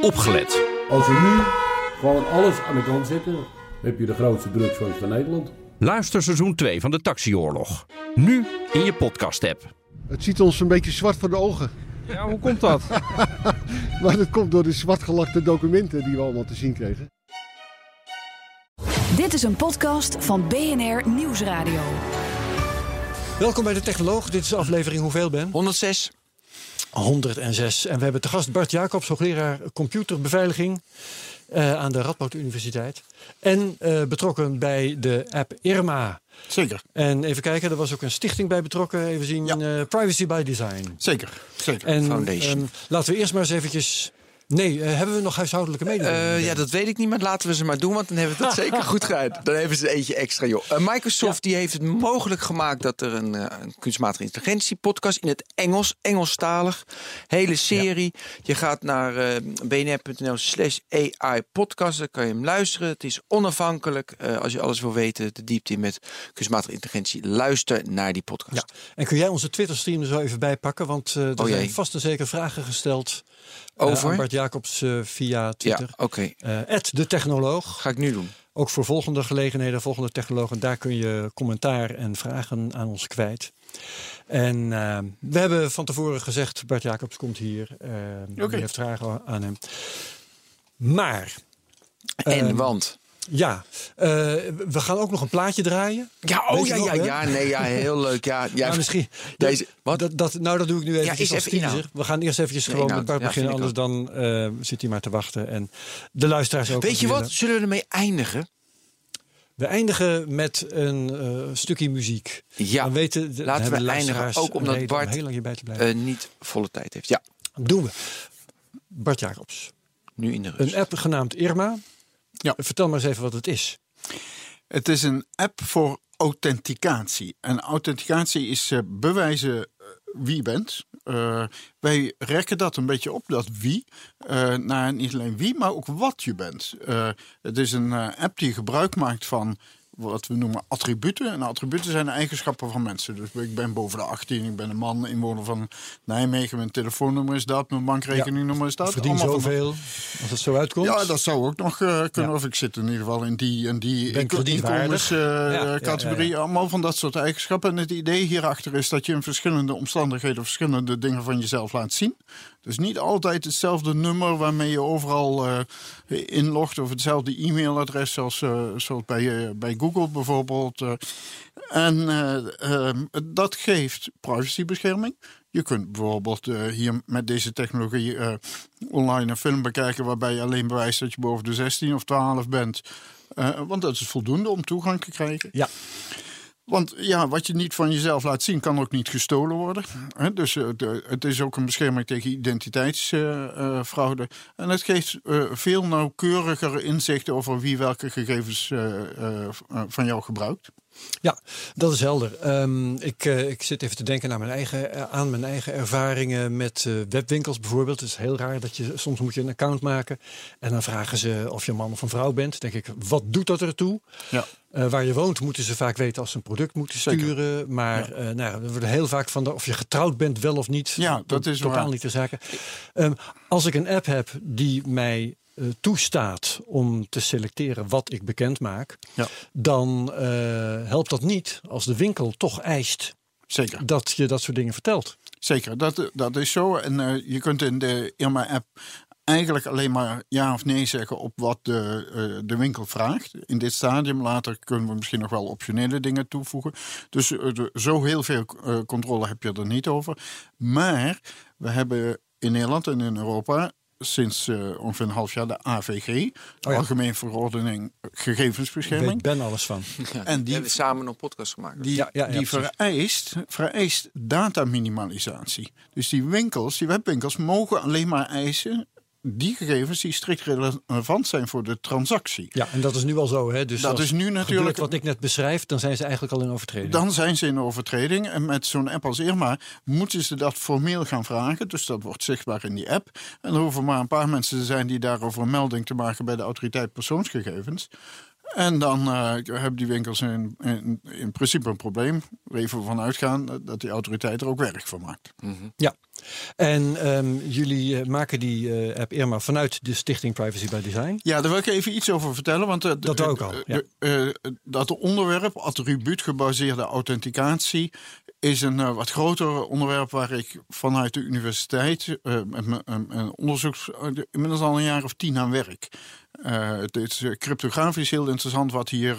opgelet. Als we nu gewoon alles aan de kant zetten, heb je de grootste drugsfans van Nederland. Luister seizoen 2 van de Taxioorlog. Nu in je podcast-app. Het ziet ons een beetje zwart voor de ogen. Ja, hoe komt dat? Maar dat komt door de zwartgelakte documenten die we allemaal te zien kregen. Dit is een podcast van BNR Nieuwsradio. Welkom bij de Technoloog. Dit is aflevering hoeveel ben? 106. 106. En we hebben te gast Bart Jacobs, hoogleraar computerbeveiliging eh, aan de Radboud Universiteit. En eh, betrokken bij de app Irma. Zeker, En even kijken, er was ook een stichting bij betrokken. Even zien, Ja. eh, Privacy by Design. zeker, zeker. En Foundation. ehm, laten we eerst maar eens eventjes... Nee, eh, hebben we nog huishoudelijke mededelingen? Eh, ja, dat weet ik niet, maar laten we ze maar doen, want dan hebben we het zeker goed gedaan. Dan hebben ze eentje extra, joh. Eh, Microsoft die heeft het mogelijk gemaakt dat er een, een kunstmatige intelligentie podcast in het Engels, Engelstalig, hele serie. Je gaat naar bnr.nl slash AI podcast, dan kan je hem luisteren. Het is onafhankelijk. Als je alles wil weten, de diepte in met kunstmatige intelligentie, luister naar die podcast. Ja. En kun jij onze Twitter-stream er zo even bij pakken? Want er Oh, zijn jee. vast en zeker vragen gesteld Over? aan Bart Jacobs eh, via Ja, Twitter. oké. Eh de Technoloog. Ga ik nu doen. Ook voor volgende gelegenheden, volgende technologen, daar kun je commentaar en vragen aan ons kwijt. En eh, we hebben van tevoren gezegd, Bart Jacobs komt hier. eh Oké. Die heeft vragen aan hem. Maar, En Ehm, want... ja, eh, we gaan ook nog een plaatje draaien. Ja, oh ja, nog, ja, hè? ja, nee, ja, heel leuk. Ja, ja, maar misschien, Deze, wat? Dat, dat, nou, dat doe ik nu even is als even. We gaan eerst eventjes Ja, gewoon met Bart Ja, beginnen, anders dan eh, zit hij maar te wachten. En de luisteraars ook. Weet je wat? Zullen we ermee eindigen? We eindigen met een eh, stukje muziek. Ja, Dan weten de, laten we eindigen, ook omdat om Bart, heel lang hierbij te blijven. niet volle tijd heeft. Ja, Doen we. Bart Jacobs. nu in de rust. Een app genaamd Irma. Ja. Vertel maar eens even wat het is. Het is een app voor authenticatie. En authenticatie is eh, bewijzen eh, wie je bent. Eh, wij rekken dat een beetje op, dat wie, naar niet alleen wie, maar ook wat je bent. Het is een app die gebruik maakt van wat we noemen attributen. En attributen zijn eigenschappen van mensen. Dus ik ben boven de 18, ik ben een man, inwoner van Nijmegen, mijn telefoonnummer is dat, mijn bankrekeningnummer is dat. Verdien Allemaal van- zoveel als het zo uitkomt. ja, dat zou ook nog eh, kunnen. Ja. Of ik zit in ieder geval in die en die inkomenscategorie. Ja, ja. Allemaal van dat soort eigenschappen. En het idee hierachter is dat je in verschillende omstandigheden verschillende dingen van jezelf laat zien. Dus niet altijd hetzelfde nummer waarmee je overal eh, inlogt. Of hetzelfde e-mailadres zoals, eh, zoals bij, eh, bij Google bijvoorbeeld. en dat geeft privacybescherming. Je kunt bijvoorbeeld hier met deze technologie online een film bekijken waarbij je alleen bewijst dat je boven de 16 of 12 bent. Want dat is voldoende om toegang te krijgen. Ja. Want ja, wat je niet van jezelf laat zien, kan ook niet gestolen worden. Dus eh, het is ook een bescherming tegen identiteitsfraude. en het geeft eh, veel nauwkeuriger inzicht over wie welke gegevens eh, van jou gebruikt. Ja, dat is helder. Ehm, ik, eh, ik zit even te denken naar mijn eigen, eh, aan mijn eigen ervaringen met eh, webwinkels bijvoorbeeld. Het is heel raar dat je soms moet je een account maken en dan vragen ze of je een man of een vrouw bent. Dan denk ik, wat doet dat ertoe? Ja. Waar je woont moeten ze vaak weten als ze een product moeten Zeker. sturen. Maar nou, er worden heel vaak van de, of je getrouwd bent wel of niet. Ja, dat is totaal waar. niet de zaken. Ehm, als ik een app heb die mij eh, toestaat om te selecteren wat ik bekend maak, Ja. dan eh, helpt dat niet als de winkel toch eist Zeker. dat je dat soort dingen vertelt. Zeker, dat, dat is zo. En eh, je kunt in de Irma-app eigenlijk alleen maar ja of nee zeggen op wat de, de winkel vraagt. In dit stadium later kunnen we misschien nog wel optionele dingen toevoegen. Dus de- zo heel veel controle heb je er niet over. Maar we hebben in Nederland en in Europa sinds eh, ongeveer een half jaar de AVG, de ja. Algemeen Verordening Ik Gegevensbescherming. weet Ben alles van. Ja, En we die- hebben samen nog podcast gemaakt. Die, Ja, ja, ja, die vereist, vereist dataminimalisatie. Dus die winkels, die webwinkels, mogen alleen maar eisen die gegevens die strikt relevant zijn voor de transactie. Ja, en dat is nu al zo. Hè? Dus Dat als is nu natuurlijk- wat ik net beschrijf, dan zijn ze eigenlijk al in overtreding. Dan zijn ze in overtreding. En met zo'n app als Irma moeten ze dat formeel gaan vragen. Dus dat wordt zichtbaar in die app. En er hoeven maar een paar mensen te zijn die daarover een melding te maken bij de autoriteit persoonsgegevens. En dan eh, hebben die winkels in, in, in principe een probleem. Even van uitgaan dat die autoriteit er ook werk van maakt. Ja, En ehm, jullie eh, maken die eh, app Irma vanuit de stichting Privacy by Design. Ja, daar wil ik even iets over vertellen. Want eh, Dat ook al, ja. dat onderwerp, attribuutgebaseerde authenticatie, is een wat groter onderwerp waar ik vanuit de universiteit met mijn onderzoek inmiddels al een jaar of tien aan werk. Eh, het is cryptografisch heel interessant wat hier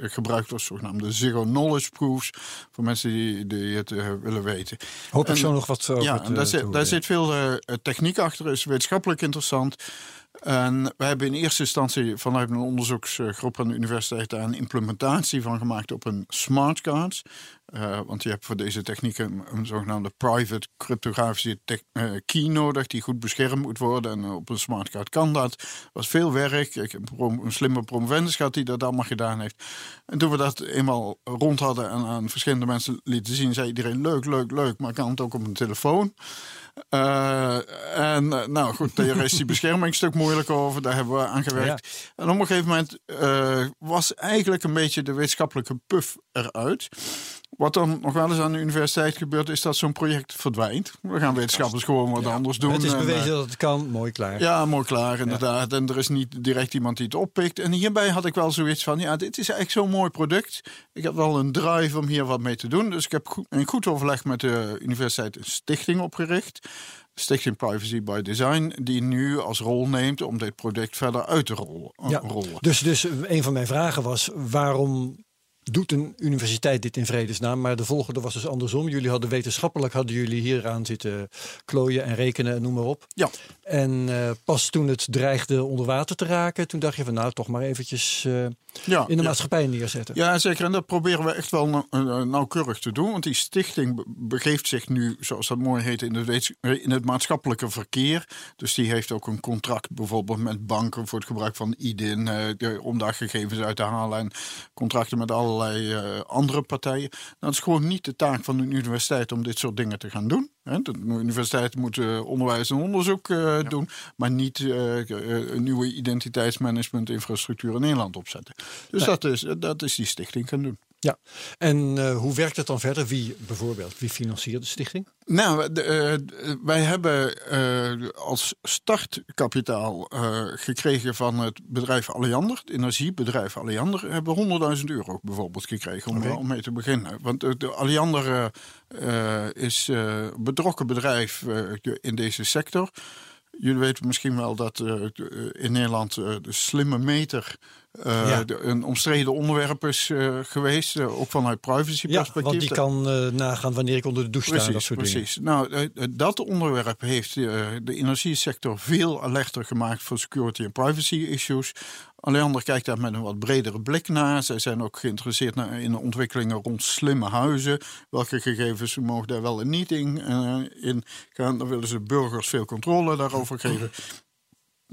gebruikt wordt, zogenaamde zero knowledge proofs, voor mensen die, die het willen weten. Hoop ik zo nog wat over Ja, en daar, zit, daar zit veel eh, techniek achter, is wetenschappelijk interessant. En wij hebben in eerste instantie vanuit een onderzoeksgroep aan de universiteit daar een implementatie van gemaakt op een smartcard. Eh, want je hebt voor deze technieken een, zogenaamde private cryptografische eh, key nodig, die goed beschermd moet worden. En op een smartcard kan dat. Dat was veel werk. Ik heb een slimme promovendus gehad die dat allemaal gedaan heeft. En toen we dat eenmaal rond hadden en aan verschillende mensen lieten zien, zei iedereen: leuk, leuk, leuk, maar kan het ook op een telefoon? Eh, en eh, nou goed, daar is die bescherming een stuk moeilijk over. Daar hebben we aan gewerkt. En op een gegeven moment eh, was eigenlijk een beetje de wetenschappelijke puff eruit. Wat dan nog wel eens aan de universiteit gebeurt, is dat zo'n project verdwijnt. We gaan wetenschappers gewoon wat anders doen. Het is En, eh, bewezen dat het kan, mooi klaar. ja, mooi klaar, inderdaad. En er is niet direct iemand die het oppikt. En hierbij had ik wel zoiets van: ja, dit is eigenlijk zo'n mooi product. Ik heb wel een drive om hier wat mee te doen. Dus ik heb in goed overleg met de universiteit een stichting opgericht. Stichting Privacy by Design, die nu als rol neemt om dit product verder uit te rollen. Ja, rollen. Dus, dus een van mijn vragen was: waarom doet een universiteit dit in vredesnaam? Maar de volgende was dus andersom. Jullie hadden wetenschappelijk hadden jullie hieraan zitten klooien en rekenen en noem maar op. Ja. En eh, pas toen het dreigde onder water te raken, toen dacht je van nou toch maar eventjes eh, Ja, in de ja. maatschappij neerzetten. Ja, zeker. En dat proberen we echt wel nau- eh, nauwkeurig te doen. Want die stichting be- begeeft zich nu, zoals dat mooi heet, in, wets- in het maatschappelijke verkeer. Dus die heeft ook een contract bijvoorbeeld met banken voor het gebruik van IDIN. om daar gegevens uit te halen. En contracten met allerlei eh, andere partijen. Dat is gewoon niet de taak van een universiteit om dit soort dingen te gaan doen. Hè. De universiteit moet eh, onderwijs en onderzoek eh, doen. Maar niet een nieuwe identiteitsmanagement infrastructuur in Nederland opzetten. Dus dat, is, dat is die stichting gaan doen. Ja. En eh, hoe werkt het dan verder? Wie bijvoorbeeld, wie financiert de stichting? Nou, de, eh, wij hebben eh, als startkapitaal gekregen van het bedrijf Alliander, het energiebedrijf Alliander, hebben we 100.000 euro bijvoorbeeld gekregen om, om mee te beginnen. Want de, de Alliander is een betrokken bedrijf in deze sector. Jullie weten misschien wel dat in Nederland de slimme meter eh, Ja. de- een omstreden onderwerp is eh, geweest, eh, ook vanuit privacy Ja, want die kan nagaan wanneer ik onder de douche sta dat soort dingen. precies. Nou, dat onderwerp heeft de energiesector veel alerter gemaakt voor security en privacy issues. Alliander kijkt daar met een wat bredere blik naar. Zij zijn ook geïnteresseerd naar, in de ontwikkelingen rond slimme huizen. Welke gegevens mogen daar wel en niet in, in gaan. Dan willen ze burgers veel controle daarover geven.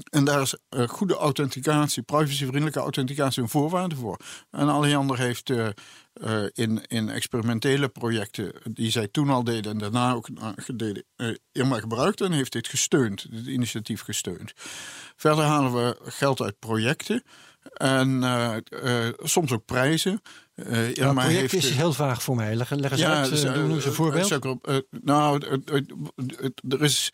En daar is eh, goede authenticatie, privacyvriendelijke authenticatie een voorwaarde voor. En Alliander heeft eh, eh, in, in experimentele projecten die zij toen al deden en daarna ook uh, deden, Irma gebruikt en heeft dit gesteund, dit initiatief gesteund. Verder halen we geld uit projecten en soms ook prijzen. Ja, Irma project heeft, is heel vaag voor mij. Leg, leg eens uit, eh, eh, doe eens een voorbeeld. nou, er is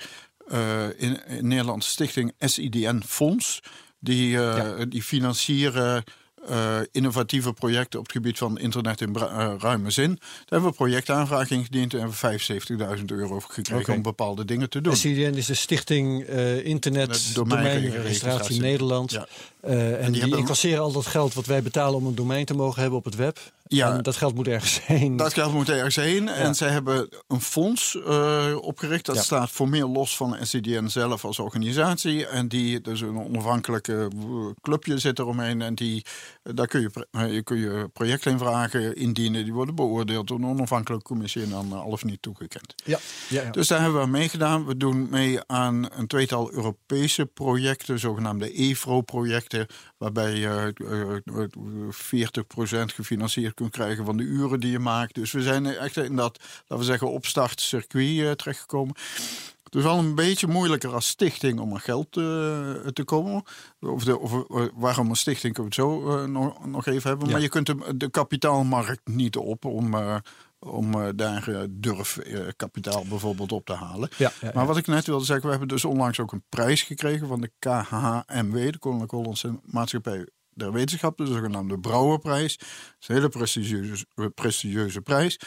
in, in Nederland stichting SIDN Fonds. Die, eh, Ja. die financieren eh, innovatieve projecten op het gebied van internet in eh, ruime zin. Daar hebben we een projectaanvraag ingediend en hebben we 75.000 euro gekregen om bepaalde dingen te doen. SIDN is de Stichting eh, Internet Domeinregistratie. Nederland. Ja. Eh, en die, hebben- incasseren al dat geld wat wij betalen om een domein te mogen hebben op het web. Ja. En dat geld moet ergens heen. Dat geld moet ergens heen. En zij hebben een fonds eh, opgericht. Dat Ja. staat formeel los van SCDN zelf als organisatie. En die, dus een onafhankelijke eh, clubje zit eromheen. En die, eh, daar kun je, kun je projecten in vragen indienen. Die worden beoordeeld door een onafhankelijke commissie en dan al of niet toegekend. ja. Ja. Dus daar hebben we aan meegedaan. We doen mee aan een tweetal Europese projecten, zogenaamde EVRO-projecten, waarbij je eh, eh, 40% gefinancierd kunt krijgen van de uren die je maakt. Dus we zijn echt in dat, laten we zeggen, opstartcircuit eh, terechtgekomen. Het is wel een beetje moeilijker als stichting om aan geld eh, te komen. Of, de, of eh, waarom een stichting kunnen we het zo eh, nog, nog even hebben. Ja. Maar je kunt de, de kapitaalmarkt niet op om, eh, om eh, daar uh, durfkapitaal bijvoorbeeld op te halen. Ja, ja, Maar wat ik net wilde zeggen, we hebben dus onlangs ook een prijs gekregen van de KHMW, de Koninklijke Hollandse Maatschappij der Wetenschap, de zogenaamde Brouwerprijs. Dat is een hele prestigieuze, prestigieuze prijs.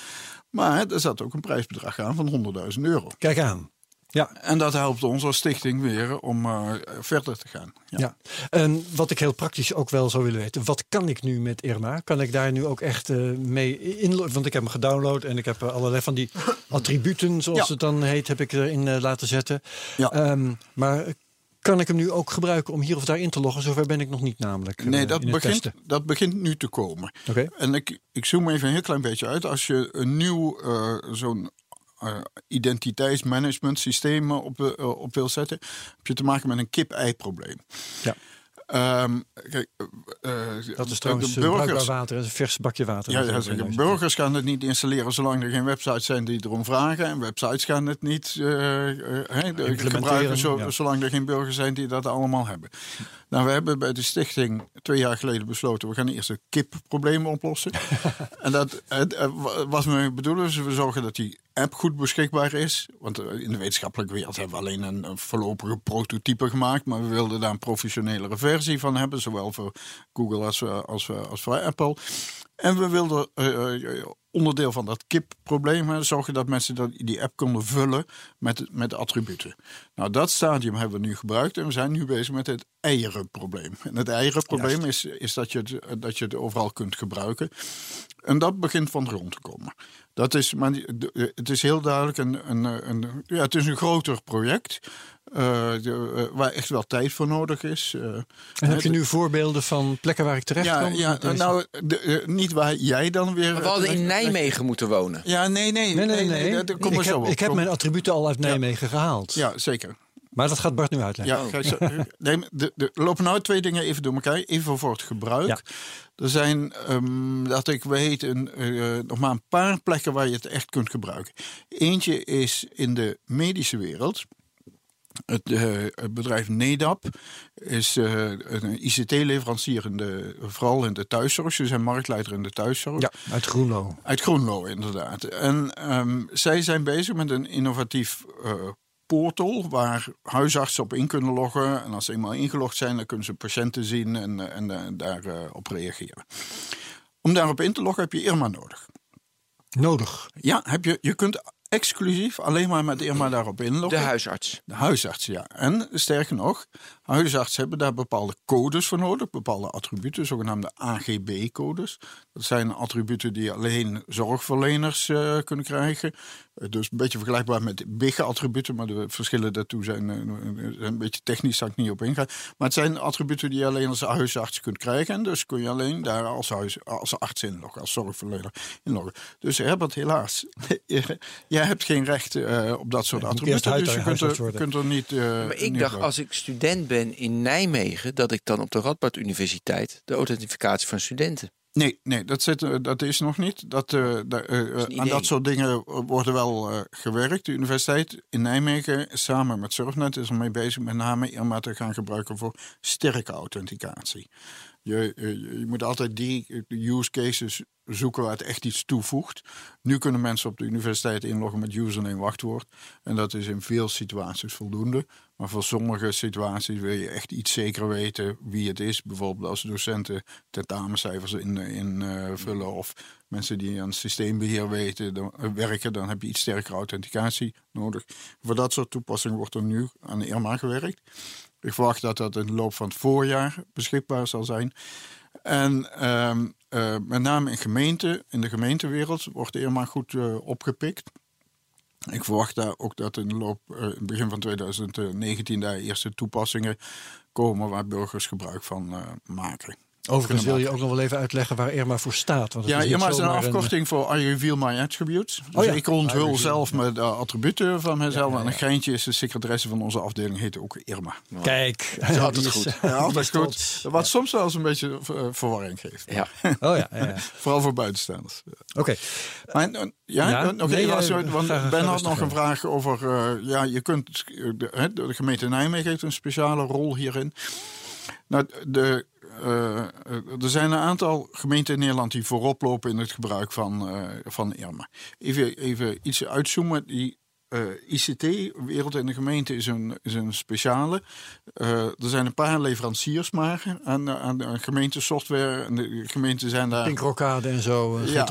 Maar er zat ook een prijsbedrag aan van 100.000 euro. Kijk aan. Ja. En dat helpt ons als stichting weer om uh, verder te gaan. Ja. ja. En wat ik heel praktisch ook wel zou willen weten. Wat kan ik nu met Irma? Kan ik daar nu ook echt uh, mee inloggen? Want ik heb hem gedownload en ik heb allerlei van die attributen, zoals ja. het dan heet, heb ik erin uh, laten zetten. Ja. Um, maar kan ik hem nu ook gebruiken om hier of daar in te loggen? Zover ben ik nog niet namelijk. Nee, dat, begint, testen. dat begint nu te komen. Oké. En ik, ik zoom even een heel klein beetje uit. Als je een nieuw uh, zo'n identiteitsmanagement systeem op, uh, op wil zetten, heb je te maken met een kip-ei-probleem. Ja. Um, kijk, uh, dat is trouwens de burgers, water, een vers bakje water. ja, burgers gaan het niet installeren zolang er geen websites zijn die erom vragen. En websites gaan het niet uh, gebruiken zo, ja. zolang er geen burgers zijn die dat allemaal hebben. Nou, we hebben bij de stichting twee jaar geleden besloten, we gaan eerst het kipprobleem oplossen. en dat het, was mijn bedoeling, dus we zorgen dat die app goed beschikbaar is. Want in de wetenschappelijke wereld hebben we alleen een, voorlopige prototype gemaakt. Maar we wilden daar een professionelere versie van hebben. Zowel voor Google als, als, als voor Apple. En we wilden onderdeel van dat kip-probleem zorgen dat mensen dat, die app konden vullen met, met attributen. Nou, dat stadium hebben we nu gebruikt en we zijn nu bezig met het eierenprobleem. En het eierenprobleem is, is dat, je het, dat je het overal kunt gebruiken. En dat begint van de grond te komen. Dat is, maar het is heel duidelijk een, een, een, ja, het is een groter project. Uh, de, uh, waar echt wel tijd voor nodig is. Uh, en heb je nu voorbeelden van plekken waar ik terecht ja, kan? Ja, nou, de, niet waar jij dan weer... We hadden in Nijmegen moeten wonen. Ja, nee, nee. Nee, nee, nee. nee, kom ik, zo heb, op. ik heb kom. mijn attributen al uit Nijmegen ja. gehaald. Ja, zeker. Maar dat gaat Bart nu uitleggen. Ja, kijk, zo, nee, de, de, lopen nou twee dingen even door elkaar. Even voor het gebruik. Ja. Er zijn, um, dat ik weet, een, uh, nog maar een paar plekken waar je het echt kunt gebruiken. Eentje is in de medische wereld. Het, uh, het, bedrijf NEDAP is uh, een ICT-leverancier, in de, vooral in de thuiszorg. Ze zijn marktleider in de thuiszorg. Ja, uit Groenlo. Uit Groenlo, inderdaad. En um, zij zijn bezig met een innovatief uh, portal waar huisartsen op in kunnen loggen. En als ze eenmaal ingelogd zijn, dan kunnen ze patiënten zien en, en, en daarop reageren. Om daarop in te loggen heb je Irma nodig. Nodig? Ja, heb je, je kunt exclusief alleen maar met Irma daarop inloggen. De huisarts. De huisarts, ja. En sterker nog, huisartsen hebben daar bepaalde codes voor nodig, bepaalde attributen, zogenaamde AGB-codes. Dat zijn attributen die alleen zorgverleners uh, kunnen krijgen. Uh, dus een beetje vergelijkbaar met BIG-attributen, maar de verschillen daartoe zijn, uh, een beetje technisch, zal ik niet op ingaan. Maar het zijn attributen die je alleen als huisarts kunt krijgen. En dus kun je alleen daar als, huis, als arts inloggen, als zorgverlener inloggen. Dus Herbert, helaas, jij hebt geen recht op dat soort attributen. Dus je kunt er, kunt er niet. maar ik niet dacht, als ik student ben in Nijmegen, dat ik dan op de Radboud Universiteit de authentificatie van studenten. Nee, nee dat, zit, dat is nog niet. Dat, uh, da, uh, dat aan dat soort dingen worden wel uh, gewerkt. De universiteit in Nijmegen samen met Surfnet is ermee bezig met name Irma te gaan gebruiken voor sterke authenticatie. Je, je, je moet altijd die use cases zoeken waar het echt iets toevoegt. Nu kunnen mensen op de universiteit inloggen met username en wachtwoord. En dat is in veel situaties voldoende. Maar voor sommige situaties wil je echt iets zeker weten wie het is. Bijvoorbeeld als docenten tentamencijfers invullen in, uh, of mensen die aan systeembeheer weten, werken, dan heb je iets sterkere authenticatie nodig. Voor dat soort toepassingen wordt er nu aan Irma gewerkt. Ik verwacht dat dat in de loop van het voorjaar beschikbaar zal zijn. En um, uh, met name in gemeenten, in de gemeentewereld, wordt Irma goed uh, opgepikt. Ik verwacht daar ook dat in de loop, het begin van 2019 daar eerste toepassingen komen waar burgers gebruik van maken. Overigens wil je ook nog wel even uitleggen waar Irma voor staat. Want ja, Irma is een afkorting een... voor I Reveal My Attributes. Dus oh ja. ik onthul zelf met uh, attributen van mezelf. Ja, ja, en een geintje is de secretaresse van onze afdeling, heet ook Irma. Kijk, dat is altijd goed. Ja, altijd goed. Wat soms wel eens een beetje uh, verwarring geeft. Ja. Oh ja, ja, Vooral voor buitenstaanders. Oké. Okay. Ja, nog nee, even, als, want graag, Ben had nog een vraag over, uh, ja, je kunt, de, de gemeente Nijmegen heeft een speciale rol hierin. Nou, de eh, eh, er zijn een aantal gemeenten in Nederland die voorop lopen in het gebruik van, eh, van Irma. Even, even iets uitzoomen. Die eh, ICT, Wereld in de Gemeente, is een, is een speciale. Eh, er zijn een paar leveranciers maar aan, aan, aan gemeentesoftware. En de gemeenten zijn daar. Pinkrokade en zo, uh. Ja,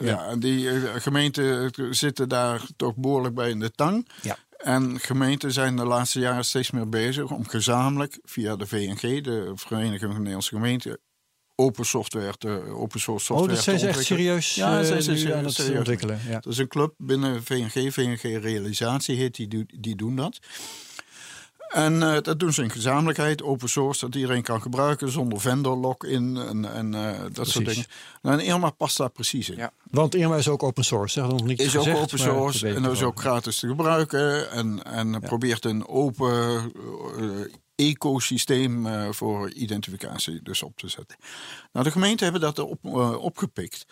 ja. en die gemeenten zitten daar toch behoorlijk bij in de tang. Ja. En gemeenten zijn de laatste jaren steeds meer bezig om gezamenlijk via de VNG, de Vereniging van Nederlandse Gemeenten, open software te open source software. Oh, dat zijn ze echt serieus ja, uh, zijn ze nu aan het serieus ontwikkelen. Ja. Dat is een club binnen VNG, VNG Realisatie heet, die, die doen dat. En uh, dat doen ze in gezamenlijkheid, open source, dat iedereen kan gebruiken zonder vendor lock-in en, en uh, dat precies. soort dingen. Nou, en Irma past daar precies in. Ja. Want Irma is ook open source, zeg nog niet Is gezegd, ook open source en dat is ook gratis te gebruiken en, en ja. probeert een open uh, ecosysteem uh, voor identificatie dus op te zetten. Nou, de gemeenten hebben dat op, uh, opgepikt.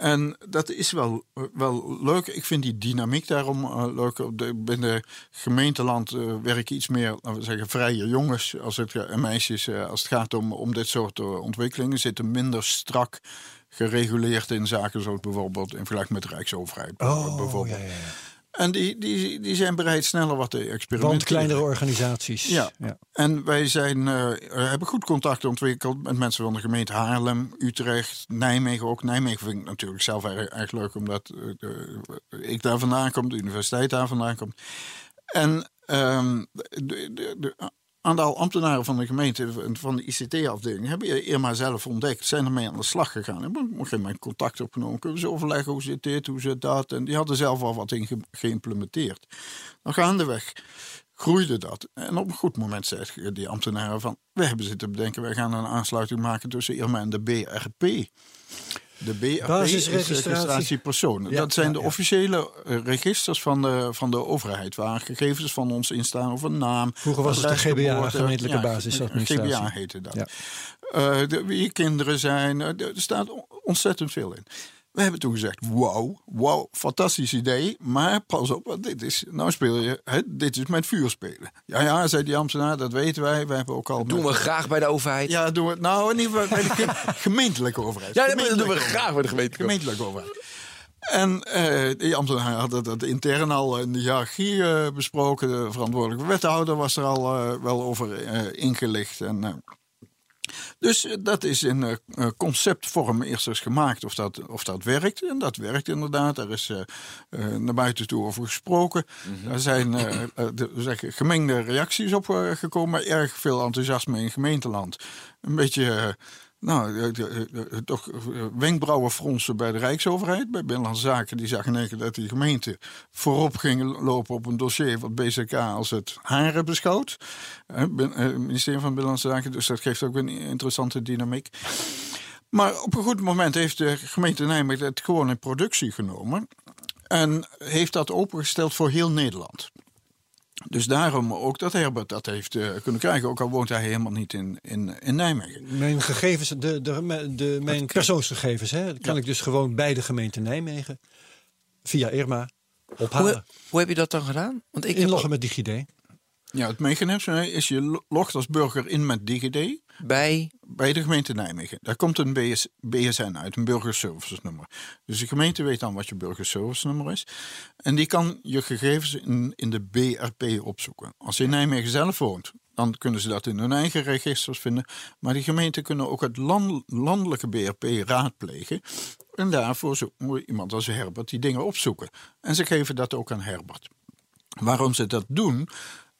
En dat is wel, wel leuk. Ik vind die dynamiek daarom uh, leuk. De, binnen gemeenteland uh, werken iets meer, laten we zeggen, vrije jongens als het, en meisjes. Uh, als het gaat om, om dit soort ontwikkelingen, zitten minder strak gereguleerd in zaken zoals bijvoorbeeld in vergelijking met de Rijksoverheid. Oh, bijvoorbeeld. Ja, ja, ja. En die, die, die zijn bereid sneller wat te experimenteren. Want kleinere organisaties. Ja. ja. En wij zijn, uh, hebben goed contact ontwikkeld met mensen van de gemeente Haarlem, Utrecht, Nijmegen ook. Nijmegen vind ik natuurlijk zelf erg, erg leuk, omdat uh, ik daar vandaan kom, de universiteit daar vandaan komt. En um, de, de, de, aantal ambtenaren van de gemeente, van de ICT-afdeling, hebben Irma zelf ontdekt. Zijn ermee aan de slag gegaan. Hebben op een contact opgenomen. Kunnen ze overleggen hoe zit dit, hoe zit dat. En die hadden zelf al wat in ge geïmplementeerd. Dan gaandeweg groeide dat. En op een goed moment zeiden die ambtenaren van... we hebben zitten bedenken, wij gaan een aansluiting maken tussen Irma en de BRP. De BRP is registratiepersonen. Ja, dat zijn ja, de officiële uh, registers van de, van de overheid, waar gegevens van ons in staan over naam. Vroeger was het de GBA, gemeentelijke ja, basisadministratie. GBA heette dat. Uh, de, wie kinderen zijn, uh, er staat ontzettend veel in. We hebben toen gezegd, wow, wow, fantastisch idee. Maar pas op, want dit is, nou speel je, hè, dit is met vuur spelen. Ja, ja, zei die ambtenaar, dat weten wij. We hebben ook al... Dat doen met, we graag bij de overheid. Ja, doen we, nou, niet bij de gemeentelijke overheid. Ja, dat doen we graag bij de gemeentelijke, gemeentelijke overheid. En uh, die ambtenaar had dat intern al in de hiërarchie uh, besproken. De verantwoordelijke wethouder was er al uh, wel over ingelicht. En, dus dat is in uh, conceptvorm eerst eens gemaakt of dat, of dat werkt. En dat werkt inderdaad. Er is uh, uh, naar buiten toe over gesproken. Mm -hmm. Er zijn de, zeg, gemengde reacties op gekomen. Erg veel enthousiasme in gemeenteland. Een beetje nou, toch wenkbrauwen fronsen bij de Rijksoverheid, bij Binnenlandse Zaken. Die zagen in dat die gemeente voorop ging lopen op een dossier wat BZK als het haren beschouwt. Het ministerie van Binnenlandse Zaken, dus dat geeft ook een interessante dynamiek. Maar op een goed moment heeft de gemeente Nijmegen het gewoon in productie genomen. En heeft dat opengesteld voor heel Nederland. Dus daarom ook dat Herbert dat heeft uh, kunnen krijgen. Ook al woont hij helemaal niet in, in, in Nijmegen. Mijn gegevens, de, de, de, mijn persoonsgegevens, hè, kan ja. ik dus gewoon bij de gemeente Nijmegen via Irma ophalen. Hoe, hoe heb je dat dan gedaan? Want ik Inloggen met DigiD. Ja, het mechanisme is je logt als burger in met DigiD. Bij? Bij de gemeente Nijmegen. Daar komt een BS, BSN uit, een burgerservice nummer. Dus de gemeente weet dan wat je burgerservice nummer is. En die kan je gegevens in, in de BRP opzoeken. Als je in Nijmegen zelf woont, dan kunnen ze dat in hun eigen registers vinden. Maar die gemeenten kunnen ook het land, landelijke BRP raadplegen. En daarvoor zo, iemand als Herbert die dingen opzoeken. En ze geven dat ook aan Herbert. Waarom ze dat doen,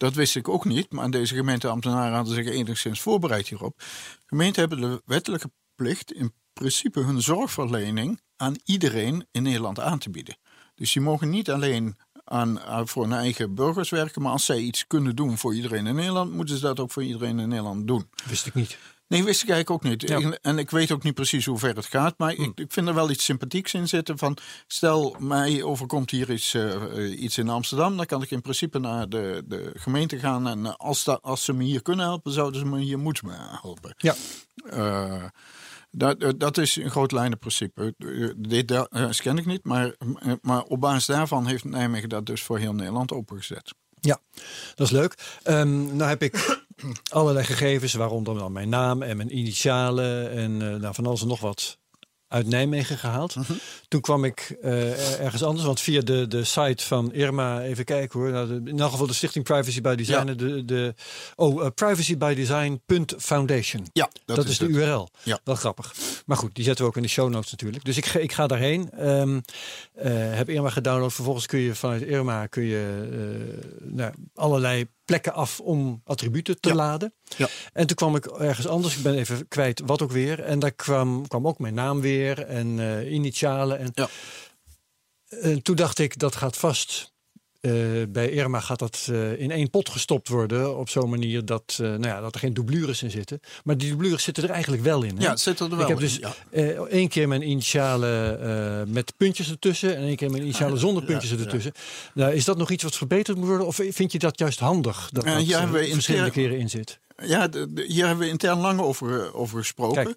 dat wist ik ook niet, maar deze gemeenteambtenaren hadden zich enigszins voorbereid hierop. Gemeenten hebben de wettelijke plicht in principe hun zorgverlening aan iedereen in Nederland aan te bieden. Dus die mogen niet alleen aan, aan, voor hun eigen burgers werken, maar als zij iets kunnen doen voor iedereen in Nederland, moeten ze dat ook voor iedereen in Nederland doen. Wist ik niet. Nee, wist ik eigenlijk ook niet. Ja. En ik weet ook niet precies hoe ver het gaat. Maar hm. ik, ik, vind er wel iets sympathieks in zitten. Van, stel, mij overkomt hier iets, uh, iets in Amsterdam. Dan kan ik in principe naar de, de gemeente gaan. En als, dat, als ze me hier kunnen helpen, zouden ze me hier moeten helpen. Ja. Uh, dat, dat is een groot lijnenprincipe. Dit ken ik niet. Maar, maar op basis daarvan heeft Nijmegen dat dus voor heel Nederland opengezet. Ja, dat is leuk. Um, nou heb ik allerlei gegevens, waaronder dan mijn naam en mijn initialen en eh, nou, van alles en nog wat uit Nijmegen gehaald. Mhm. Toen kwam ik eh, ergens anders, want via de, de site van Irma, even kijken hoor. Nou, de, in elk geval de Stichting Privacy by Design. Ja. De, de, oh, uh, privacybydesign.foundation. Ja, Dat, is de. URL. Ja. Wel grappig. Maar goed, die zetten we ook in de show notes natuurlijk. Dus ik ga, ik ga daarheen. Ehm, eh, heb Irma gedownload. Vervolgens kun je vanuit Irma kun je, eh, nou, allerlei plekken af om attributen te Ja. laden. Ja. En toen kwam ik ergens anders. Ik ben even kwijt wat ook weer. En daar kwam, kwam ook mijn naam weer en eh, initialen. En, Ja. en toen dacht ik, dat gaat vast. Eh, bij Irma gaat dat eh, in één pot gestopt worden. Op zo'n manier dat, eh, nou ja, dat er geen doublures in zitten. Maar die doublures zitten er eigenlijk wel in. Hè? Ja, het zit er wel ik heb in, dus ja. één keer mijn initialen eh, met puntjes ertussen. En één keer mijn initialen zonder ja, puntjes ja. ertussen. Nou, is dat nog iets wat verbeterd moet worden? Of vind je dat juist handig? Dat dat hier hebben we in verschillende keren in zit. Ja, de- de- hier hebben we intern lang over, over gesproken.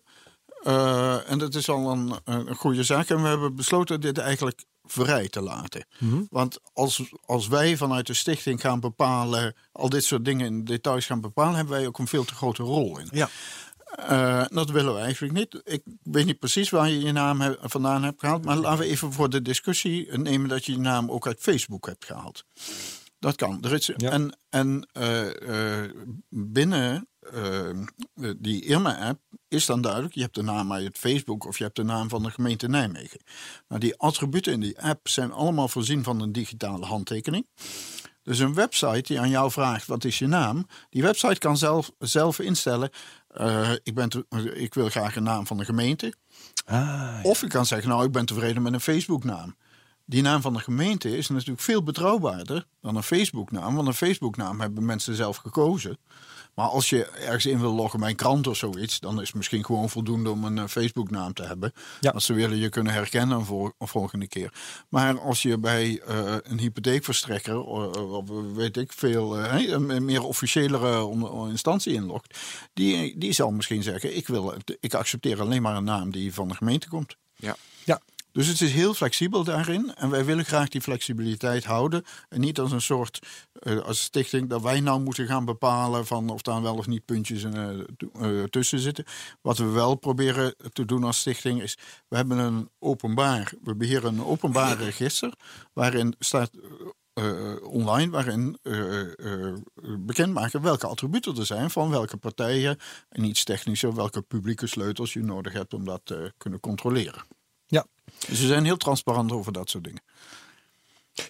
En dat is al een, een goede zaak. En we hebben besloten dit eigenlijk vrij te laten. Mhm. Want als, als wij vanuit de stichting gaan bepalen, al dit soort dingen in details gaan bepalen, hebben wij ook een veel te grote rol in. Ja. Eh, dat willen we eigenlijk niet. Ik weet niet precies waar je je naam he- vandaan hebt gehaald. Maar laten we even voor de discussie nemen dat je je naam ook uit Facebook hebt gehaald. Dat kan. Er is, Ja. En, en eh, eh, binnen die Irma-app is dan duidelijk... je hebt de naam uit Facebook of je hebt de naam van de gemeente Nijmegen. Maar die attributen in die app zijn allemaal voorzien van een digitale handtekening. Dus een website die aan jou vraagt wat is je naam... die website kan zelf, zelf instellen... eh, ik, ben te- ik wil graag een naam van de gemeente. Ah, Of je kan zeggen, nou, ik ben tevreden met een Facebook-naam. Die naam van de gemeente is natuurlijk veel betrouwbaarder dan een Facebook-naam. Want een Facebook-naam hebben mensen zelf gekozen. Maar als je ergens in wil loggen bij een krant of zoiets, dan is het misschien gewoon voldoende om een eh, Facebook-naam te hebben. Ja. Als ze willen je kunnen herkennen een, vol- een volgende keer. Maar als je bij eh, een hypotheekverstrekker, of, of weet ik veel, eh, een meer officiëlere on- instantie inlogt, die, die zal misschien zeggen: ik, wil, ik accepteer alleen maar een naam die van de gemeente komt. Ja. ja. Dus het is heel flexibel daarin. En wij willen graag die flexibiliteit houden. En niet als een soort, eh, als stichting, dat wij nou moeten gaan bepalen van of daar wel of niet puntjes eh, eh, tussen zitten. Wat we wel proberen te doen als stichting is, we hebben een openbaar, we beheren een openbaar register waarin staat online, waarin eh, bekendmaken welke attributen er zijn van welke partijen en iets technischer, welke publieke sleutels je nodig hebt om dat te kunnen controleren. Dus we zijn heel transparant over dat soort dingen.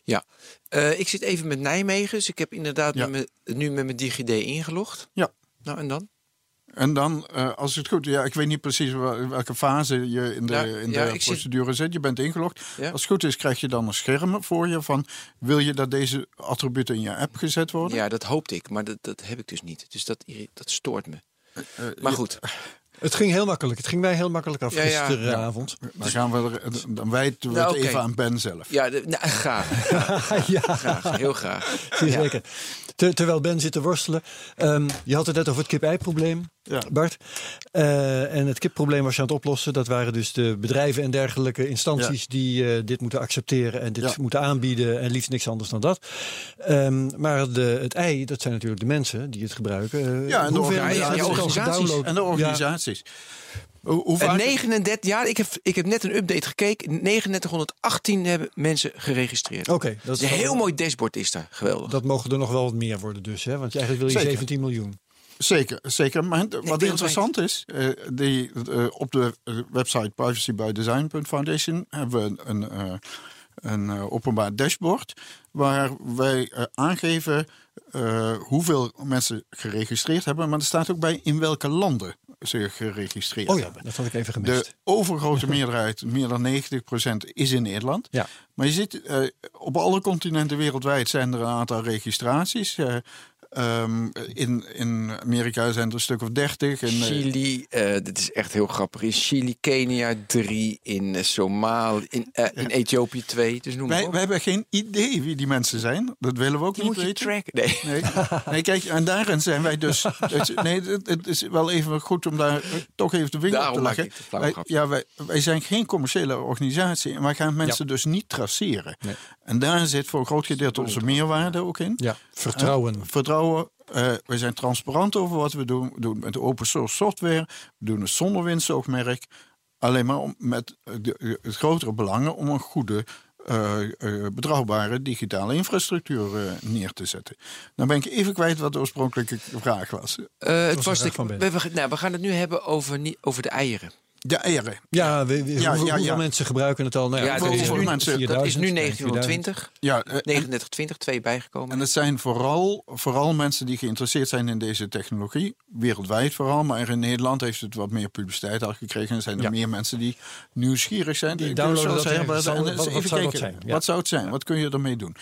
Ja, Eh, ik zit even met Nijmegen. Dus ik heb inderdaad Ja. met mijn- nu met mijn DigiD ingelogd. Ja. Nou, en dan? En dan, eh, als het goed is, ja, ik weet niet precies wel- welke fase je in de, Ja, in de procedure zit. Je bent ingelogd. Ja. Als het goed is, krijg je dan een scherm voor je van... wil je dat deze attributen in je app gezet worden? Ja, dat hoopte ik, maar dat, dat heb ik dus niet. Dus dat, dat stoort me. Eh, Maar goed, Het ging heel makkelijk. Het ging mij heel makkelijk af Ja, ja. gisteravond. Dan, gaan we er, dan wijten we Nou, het even aan Ben zelf. ja, de- nou, graag, ja, graag, heel graag. zeker. Ter- terwijl Ben zit te worstelen. Ehm, je had het net over het kip-ei-probleem, Ja. Bart. Eh, en het kipprobleem was je aan het oplossen. Dat waren dus de bedrijven en dergelijke instanties die eh, dit moeten accepteren en dit Ja. moeten aanbieden. En liefst niks anders dan dat. Ehm, maar de, het ei, dat zijn natuurlijk de mensen die het gebruiken. Eh, Ja, en de hoeveel organisaties. En de organisaties. Hoe, hoe En vaak... 39, ja, ik heb, ik heb net een update gekeken. 3918 hebben mensen geregistreerd. Oké, dat Dat is een wel- heel mooi dashboard is daar. Geweldig. Dat mogen er nog wel wat meer worden dus. Hè? Want eigenlijk wil je Zeker. 17 miljoen. Zeker, zeker. Maar wat interessant is, eh, die, eh, op de eh, website privacybydesign.foundation hebben we een, een openbaar dashboard waar wij aangeven hoeveel mensen geregistreerd hebben. Maar er staat ook bij in welke landen ze geregistreerd Oh ja, hebben. dat had ik even De gemist. overgrote meerderheid, meer dan 90%, is in Nederland. Ja. Maar je ziet, op alle continenten wereldwijd zijn er een aantal registraties. Ehm, in, in Amerika zijn er een stuk of 30. En, eh, Chili, eh, dit is echt heel grappig. In Chili, Kenia 3, in uh, Somalië, in, eh, in Ethiopië 2. Dus noem maar wij, op. wij hebben geen idee wie die mensen zijn. Dat willen we ook Die niet moet je weten. Nee. Nee. nee, kijk, en daarin zijn wij dus. dus nee, het, het is wel even goed om daar toch even de vinger Daarom op te leggen. Wij, ja, wij, wij zijn geen commerciële organisatie en wij gaan mensen dus niet traceren. Nee. En daar zit voor een groot gedeelte onze meerwaarde ook in. Ja, vertrouwen. Vertrouwen Eh, we zijn transparant over wat we doen. We doen het met open source software. We doen het zonder winstoogmerk. Alleen maar om, met de, het grotere belangen om een goede, eh, eh, betrouwbare digitale infrastructuur neer te zetten. Dan ben ik even kwijt wat de oorspronkelijke vraag was. Eh, het was was de, we, we- nou, we gaan het nu hebben over, over de eieren. De eieren. Ja, we, we- Ja, hoeveel, ja, hoeveel ja. mensen gebruiken het al? Nou, Ja, ja, dat is nu- mensen- Dat is nu 4000, 1920, Ja, eh, en- 3920, twee bijgekomen. En het zijn vooral, vooral mensen die geïnteresseerd zijn in deze technologie. Wereldwijd vooral. Maar in Nederland heeft het wat meer publiciteit al gekregen. Er zijn er Ja. meer mensen die nieuwsgierig zijn. Die Ik- downloaden dat en Wat- wat even zou dat kijken, zijn? Ja. Wat zou het zijn? Wat kun je ermee doen?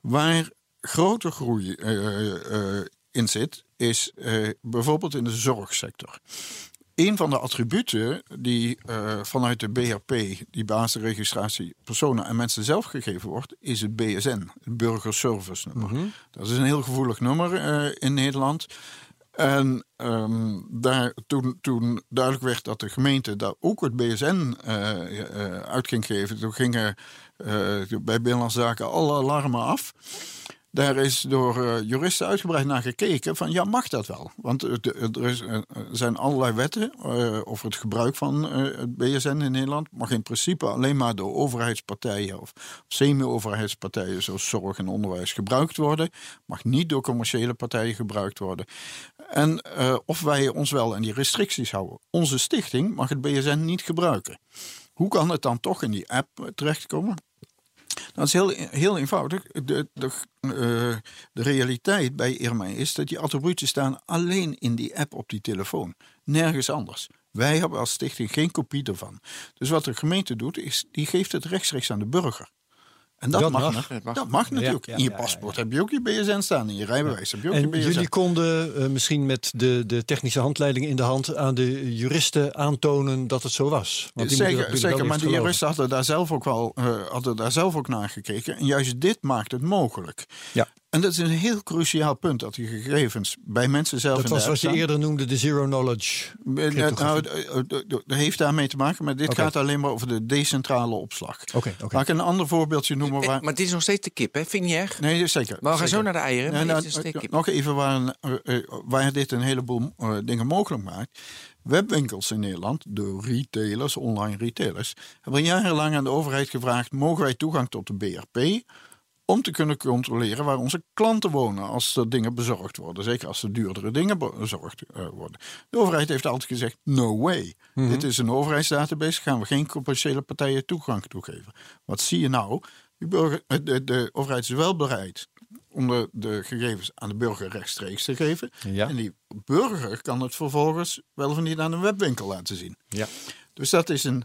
Waar grote groei eh, eh, in zit, is eh, bijvoorbeeld in de zorgsector. Een van de attributen die eh, vanuit de BRP, die basisregistratie personen en mensen zelf gegeven wordt, is het BSN, het burgerservice nummer. Dat is een heel gevoelig nummer eh, in Nederland. En ehm, daar, toen, toen duidelijk werd dat de gemeente daar ook het BSN eh, eh, uit ging geven, toen gingen bij Binnenlandse Zaken alle alarmen af. Daar is door eh, juristen uitgebreid naar gekeken van ja, mag dat wel? Want er, is, eh, zijn allerlei wetten eh, over het gebruik van het BSN in Nederland. Mag in principe alleen maar door overheidspartijen of semi-overheidspartijen zoals zorg en onderwijs gebruikt worden. Mag niet door commerciële partijen gebruikt worden. En of wij ons wel aan die restricties houden. Onze stichting mag het BSN niet gebruiken. Hoe kan het dan toch in die app terechtkomen? Dat is heel, heel eenvoudig. De, de, eh, de realiteit bij Irma is dat die attributen staan alleen in die app op die telefoon. Nergens anders. Wij hebben als stichting geen kopie ervan. Dus wat de gemeente doet, is die geeft het rechtstreeks aan de burger. En dat, Dat mag. Dat mag. Dat mag natuurlijk. ja, in je ja, paspoort heb je ook je BSN staan. In je rijbewijs heb je ook je En BSN. jullie konden eh, misschien met de, de technische handleidingen in de hand aan de juristen aantonen dat het zo was. Want die Zeker, zeker maar de juristen hadden daar zelf ook wel eh, hadden daar zelf ook naar gekeken. En juist dit maakt het mogelijk. Ja. En dat is een heel cruciaal punt dat die gegevens bij mensen zelf Dat in was wat je eerder noemde de zero knowledge. Eh, Nou, eh, eh, eh, dat heeft daarmee te maken, maar dit gaat alleen maar over de decentrale opslag. Oké, oké. Laat ik een ander voorbeeldje noemen. Waar... Maar dit is nog steeds de kip, hè? Vind je niet erg? Nee, zeker. Maar we gaan zeker. zo naar de eieren. Nee, nou, eh, kip. nog even waar, waar dit een heleboel dingen mogelijk maakt. Webwinkels in Nederland, de retailers, online retailers, hebben jarenlang aan de overheid gevraagd: mogen wij toegang tot de BRP? Om te kunnen controleren waar onze klanten wonen als er dingen bezorgd worden. Zeker als er duurdere dingen bezorgd eh, worden. De overheid heeft altijd gezegd: no way. Dit is een overheidsdatabase, gaan we geen commerciële partijen toegang toegeven. Wat zie je nou? De, burger, eh, de, de overheid is wel bereid om de, de gegevens aan de burger rechtstreeks te geven. Ja. En die burger kan het vervolgens wel of niet aan een webwinkel laten zien. Ja. Dus dat is een,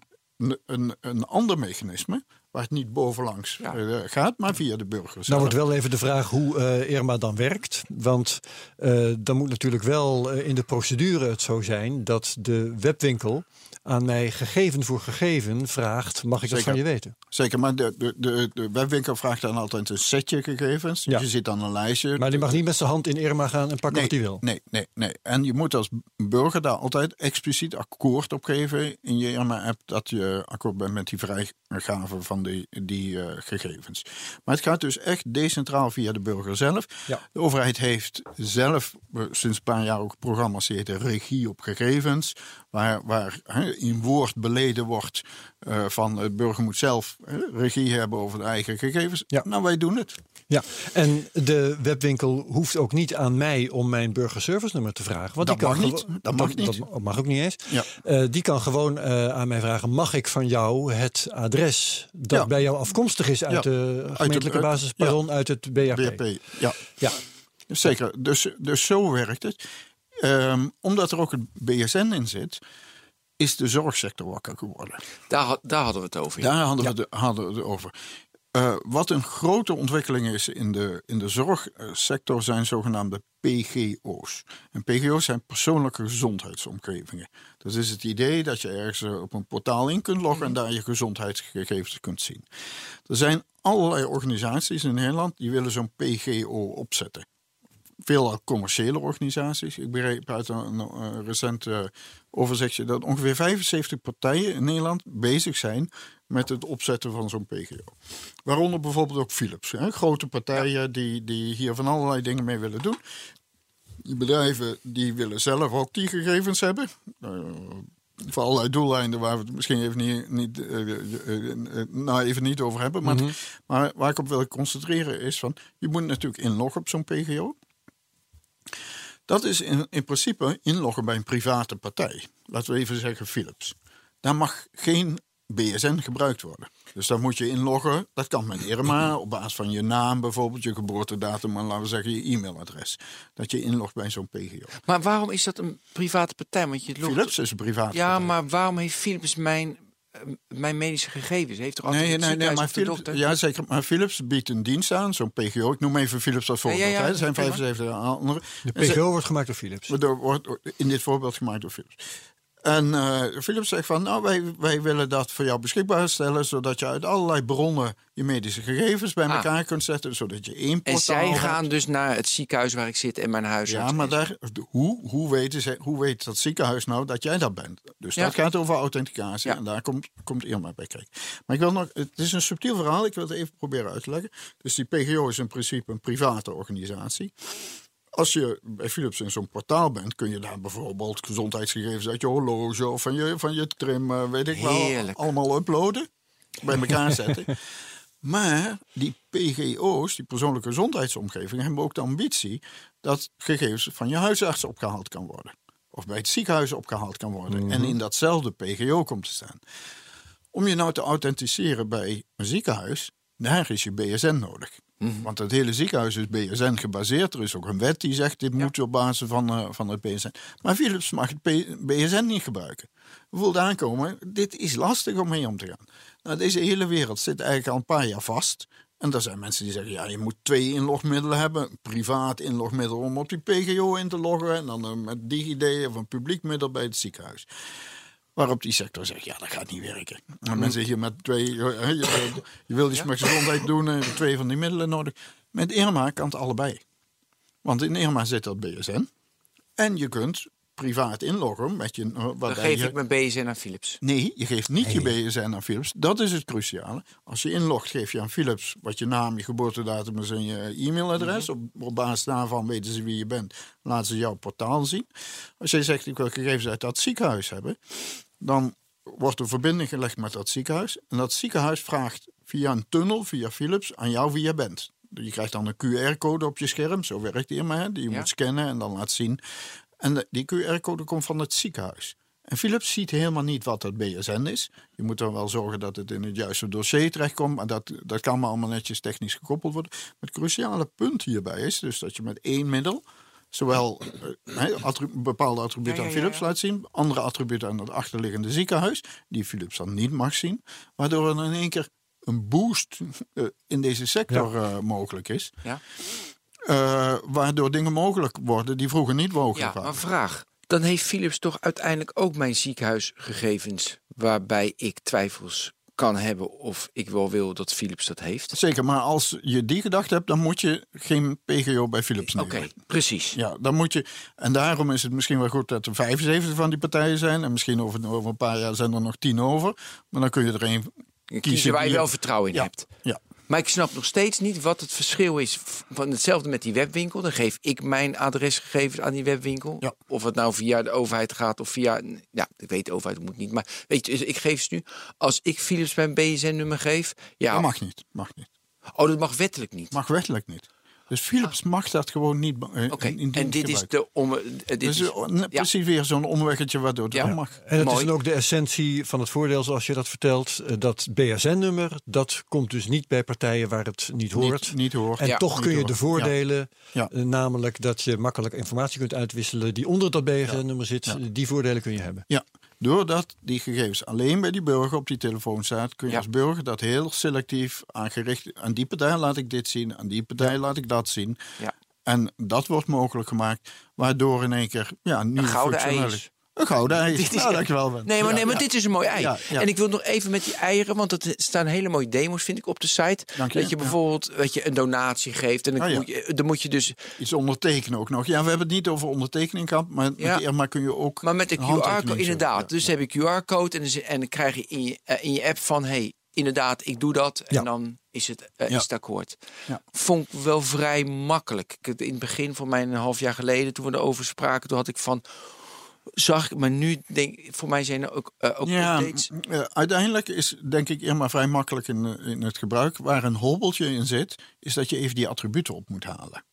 een, een ander mechanisme waar het niet bovenlangs Ja. eh, gaat, maar via de burger zelf. Nou wordt wel even de vraag hoe eh, Irma dan werkt. Want eh, dan moet natuurlijk wel in de procedure het zo zijn dat de webwinkel aan mij gegeven voor gegeven vraagt: mag ik dat van je weten? Zeker, maar de, de, de, de webwinkel vraagt dan altijd een setje gegevens. Dus Ja. je zit dan een lijstje. Maar die mag niet met zijn hand in Irma gaan en pakken nee, wat hij wil. Nee, nee, nee. En je moet als burger daar altijd expliciet akkoord op geven in je Irma-app dat je akkoord bent met die vrijgave van die, die eh, gegevens. Maar het gaat dus echt decentraal via de burger zelf. Ja. De overheid heeft zelf eh, sinds een paar jaar ook programma's die heten regie op gegevens. Waar, waar in woord beleden wordt eh, van het burger moet zelf hè, regie hebben over de eigen gegevens. Ja. Nou, wij doen het. Ja, en de webwinkel hoeft ook niet aan mij om mijn burgerservice nummer te vragen. Want Dat die kan mag niet. Dat mag niet. Dat mag ook niet eens. Ja. Eh, die kan gewoon eh, aan mij vragen: mag ik van jou het adres dat Ja. bij jou afkomstig is uit Ja. de gemeentelijke uit- basis, pardon, uit het BHP? Ja. Ja. Zeker, dus, dus zo werkt het. Ehm, omdat er ook het BSN in zit, is de zorgsector wakker geworden. Daar, daar hadden we het over. ja. Daar hadden, we, de, hadden we het over. Eh, wat een grote ontwikkeling is in de, in de zorgsector zijn zogenaamde PGO's. En PGO's zijn persoonlijke gezondheidsomgevingen. Dat is het idee dat je ergens eh, op een portaal in kunt loggen en daar je gezondheidsgegevens kunt zien. Er zijn allerlei organisaties in Nederland die willen zo'n PGO opzetten veelal commerciële organisaties. Ik begreep uit een, een recent eh, overzichtje dat ongeveer 75 partijen in Nederland bezig zijn met het opzetten van zo'n PGO. Waaronder bijvoorbeeld ook Philips. Hè? Grote partijen die, die hier van allerlei dingen mee willen doen. Die bedrijven die willen zelf ook die gegevens hebben. Eh, voor allerlei doeleinden waar we het misschien even niet, niet, eh, nou even niet over hebben. Maar, maar waar ik op wil concentreren is van... je moet natuurlijk inloggen op zo'n PGO. Dat is in, in principe inloggen bij een private partij. Laten we even zeggen Philips. Daar mag geen BSN gebruikt worden. Dus daar moet je inloggen. Dat kan met Irma op basis van je naam bijvoorbeeld, je geboortedatum en laten we zeggen je e-mailadres. Dat je inlogt bij zo'n PGO. Maar waarom is dat een private partij? Want je logt- Philips is een private Ja, partij. maar waarom heeft Philips mijn, mijn medische gegevens? Heeft toch altijd Nee, nee, nee, maar Philips, dokter? ja, zeker. Maar Philips biedt een dienst aan, zo'n PGO. Ik noem even Philips als voorbeeld. Ja, ja, ja, hè. Er zijn prima. 75 andere. De ze- PGO wordt gemaakt door Philips. Wordt in dit voorbeeld gemaakt door Philips. En eh, Philips zegt van, nou, wij, wij willen dat voor jou beschikbaar stellen, zodat je uit allerlei bronnen je medische gegevens bij Ah. elkaar kunt zetten, zodat je één En portaal zij hebt. gaan dus naar het ziekenhuis waar ik zit en mijn huisarts. Ja, maar is. daar, hoe, hoe, weten ze, hoe weet dat ziekenhuis nou dat jij dat bent? Dus Ja. dat gaat over authenticatie Ja. en daar komt, komt Irma bij kijken. Maar ik wil nog, het is een subtiel verhaal, ik wil het even proberen uit te leggen. Dus die PGO is in principe een private organisatie. Als je bij Philips in zo'n portaal bent, kun je daar bijvoorbeeld gezondheidsgegevens uit je horloge of van je, van je trim, eh, weet ik wel, Heerlijk. allemaal uploaden, bij elkaar zetten. Maar die PGO's, die persoonlijke gezondheidsomgeving, hebben ook de ambitie dat gegevens van je huisarts opgehaald kan worden. Of bij het ziekenhuis opgehaald kan worden. En in datzelfde PGO komt te staan. Om je nou te authenticeren bij een ziekenhuis, daar is je BSN nodig. Want het hele ziekenhuis is BSN gebaseerd. Er is ook een wet die zegt dit moet op basis van, eh, van het BSN. Maar Philips mag het P- BSN niet gebruiken. We voelden aankomen, dit is lastig om mee om te gaan. Nou, deze hele wereld zit eigenlijk al een paar jaar vast. En er zijn mensen die zeggen, ja, je moet twee inlogmiddelen hebben. Een privaat inlogmiddel om op die PGO in te loggen. En dan een met DigiD of een publiek middel bij het ziekenhuis. Waarop die sector zegt, ja, dat gaat niet werken. En mensen hier met twee, eh, je, wil- je wil iets met gezondheid doen en twee van die middelen nodig. Met Irma kan het allebei. Want in Irma zit dat BSN. En je kunt privaat inloggen met je... eh, Dan geef je- ik mijn BSN aan Philips. Nee, je geeft niet je BSN aan Philips. Dat is het cruciale. Als je inlogt, geef je aan Philips wat je naam, je geboortedatum is en je e-mailadres. op, op basis daarvan weten ze wie je bent. Laten ze jouw portaal zien. Als jij zegt, ik wil gegevens uit dat ziekenhuis hebben, dan wordt er verbinding gelegd met dat ziekenhuis. En dat ziekenhuis vraagt via een tunnel, via Philips, aan jou wie je bent. Je krijgt dan een QR-code op je scherm, zo werkt die maar, hè, die je Ja. moet scannen en dan laat zien. En die QR-code komt van het ziekenhuis. En Philips ziet helemaal niet wat het BSN is. Je moet dan wel zorgen dat het in het juiste dossier terechtkomt. Maar dat, dat kan maar allemaal netjes technisch gekoppeld worden. Maar het cruciale punt hierbij is dus dat je met één middel... zowel eh, hè, attri- bepaalde attributen Ja, ja, aan Philips laat zien... andere attributen aan het achterliggende ziekenhuis... die Philips dan niet mag zien. Waardoor er in één keer een boost eh, in deze sector eh, mogelijk is. Ja, Eh, waardoor dingen mogelijk worden die vroeger niet mogelijk ja waren. maar vraag. Dan heeft Philips toch uiteindelijk ook mijn ziekenhuisgegevens... waarbij ik twijfels kan hebben of ik wel wil dat Philips dat heeft. Zeker, maar als je die gedachte hebt, dan moet je geen PGO bij Philips Oké, nemen. precies. Ja, dan moet je. En daarom is het misschien wel goed dat er 75 van die partijen zijn. En misschien over, over een paar jaar zijn er nog 10 over. Maar dan kun je er één Kiezen kiezen. waar je wel vertrouwen in ja, hebt. Ja, Maar ik snap nog steeds niet wat het verschil is van hetzelfde met die webwinkel. Dan geef ik mijn adresgegevens aan die webwinkel. Ja. Of het nou via de overheid gaat of via... Ja, ik weet de overheid moet niet. Maar weet je, dus ik geef ze nu... Als ik Philips mijn BSN-nummer geef... Ja, dat mag niet. Mag niet. Oh, dat mag wettelijk niet. Mag wettelijk niet. Dus Philips mag dat gewoon niet. eh, Oké, in- in en dit is de... Om, eh, dit Dus is, net precies weer zo'n omweggetje waardoor het Ja. wel mag. En het Mooi. is dan ook de essentie van het voordeel, zoals je dat vertelt. eh, Dat BSN-nummer, dat komt dus niet bij partijen waar het niet hoort. Niet, niet hoor. En Ja. toch Niet kun je de voordelen, Ja. namelijk dat je makkelijk informatie kunt uitwisselen die onder dat BSN-nummer zit, Ja. die voordelen kun je hebben. Ja, doordat die gegevens alleen bij die burger op die telefoon staat, kun je Ja. als burger dat heel selectief aangericht. Aan die partij laat ik dit zien, aan die partij laat ik dat zien. Ja. En dat wordt mogelijk gemaakt, waardoor in één keer ja, nieuwe functionaliteit-. Een gouden ei. Dit is echt- dankjewel. Ben. Nee, maar, Ja, nee, maar ja. dit is een mooi ei. Ja. En ik wil nog even met die eieren, want er staan hele mooie demo's, vind ik, op de site. Dank je, dat je bijvoorbeeld dat je een donatie geeft. En dan, Ah, moet, je, dan moet je dus. Iets ondertekenen ook nog. Ja, we hebben het niet over ondertekening gehad, maar met Ja. die Irma kun je ook. Maar met de QR-code, inderdaad. Dus heb je QR-code en, en dan krijg je in je, eh, in je app van: hey, inderdaad, ik doe dat en Ja. dan is het, eh, Ja. is het akkoord. Ja. Vond ik wel vrij makkelijk. Ik, in het begin van mijn half jaar geleden, toen we erover spraken, toen had ik van, zag ik, maar nu denk ik, voor mij zijn er ook, eh, ook Ja, updates. eh, uiteindelijk is denk ik Irma vrij makkelijk in, eh, in het gebruik. Waar een hobbeltje in zit, is dat je even die attributen op moet halen.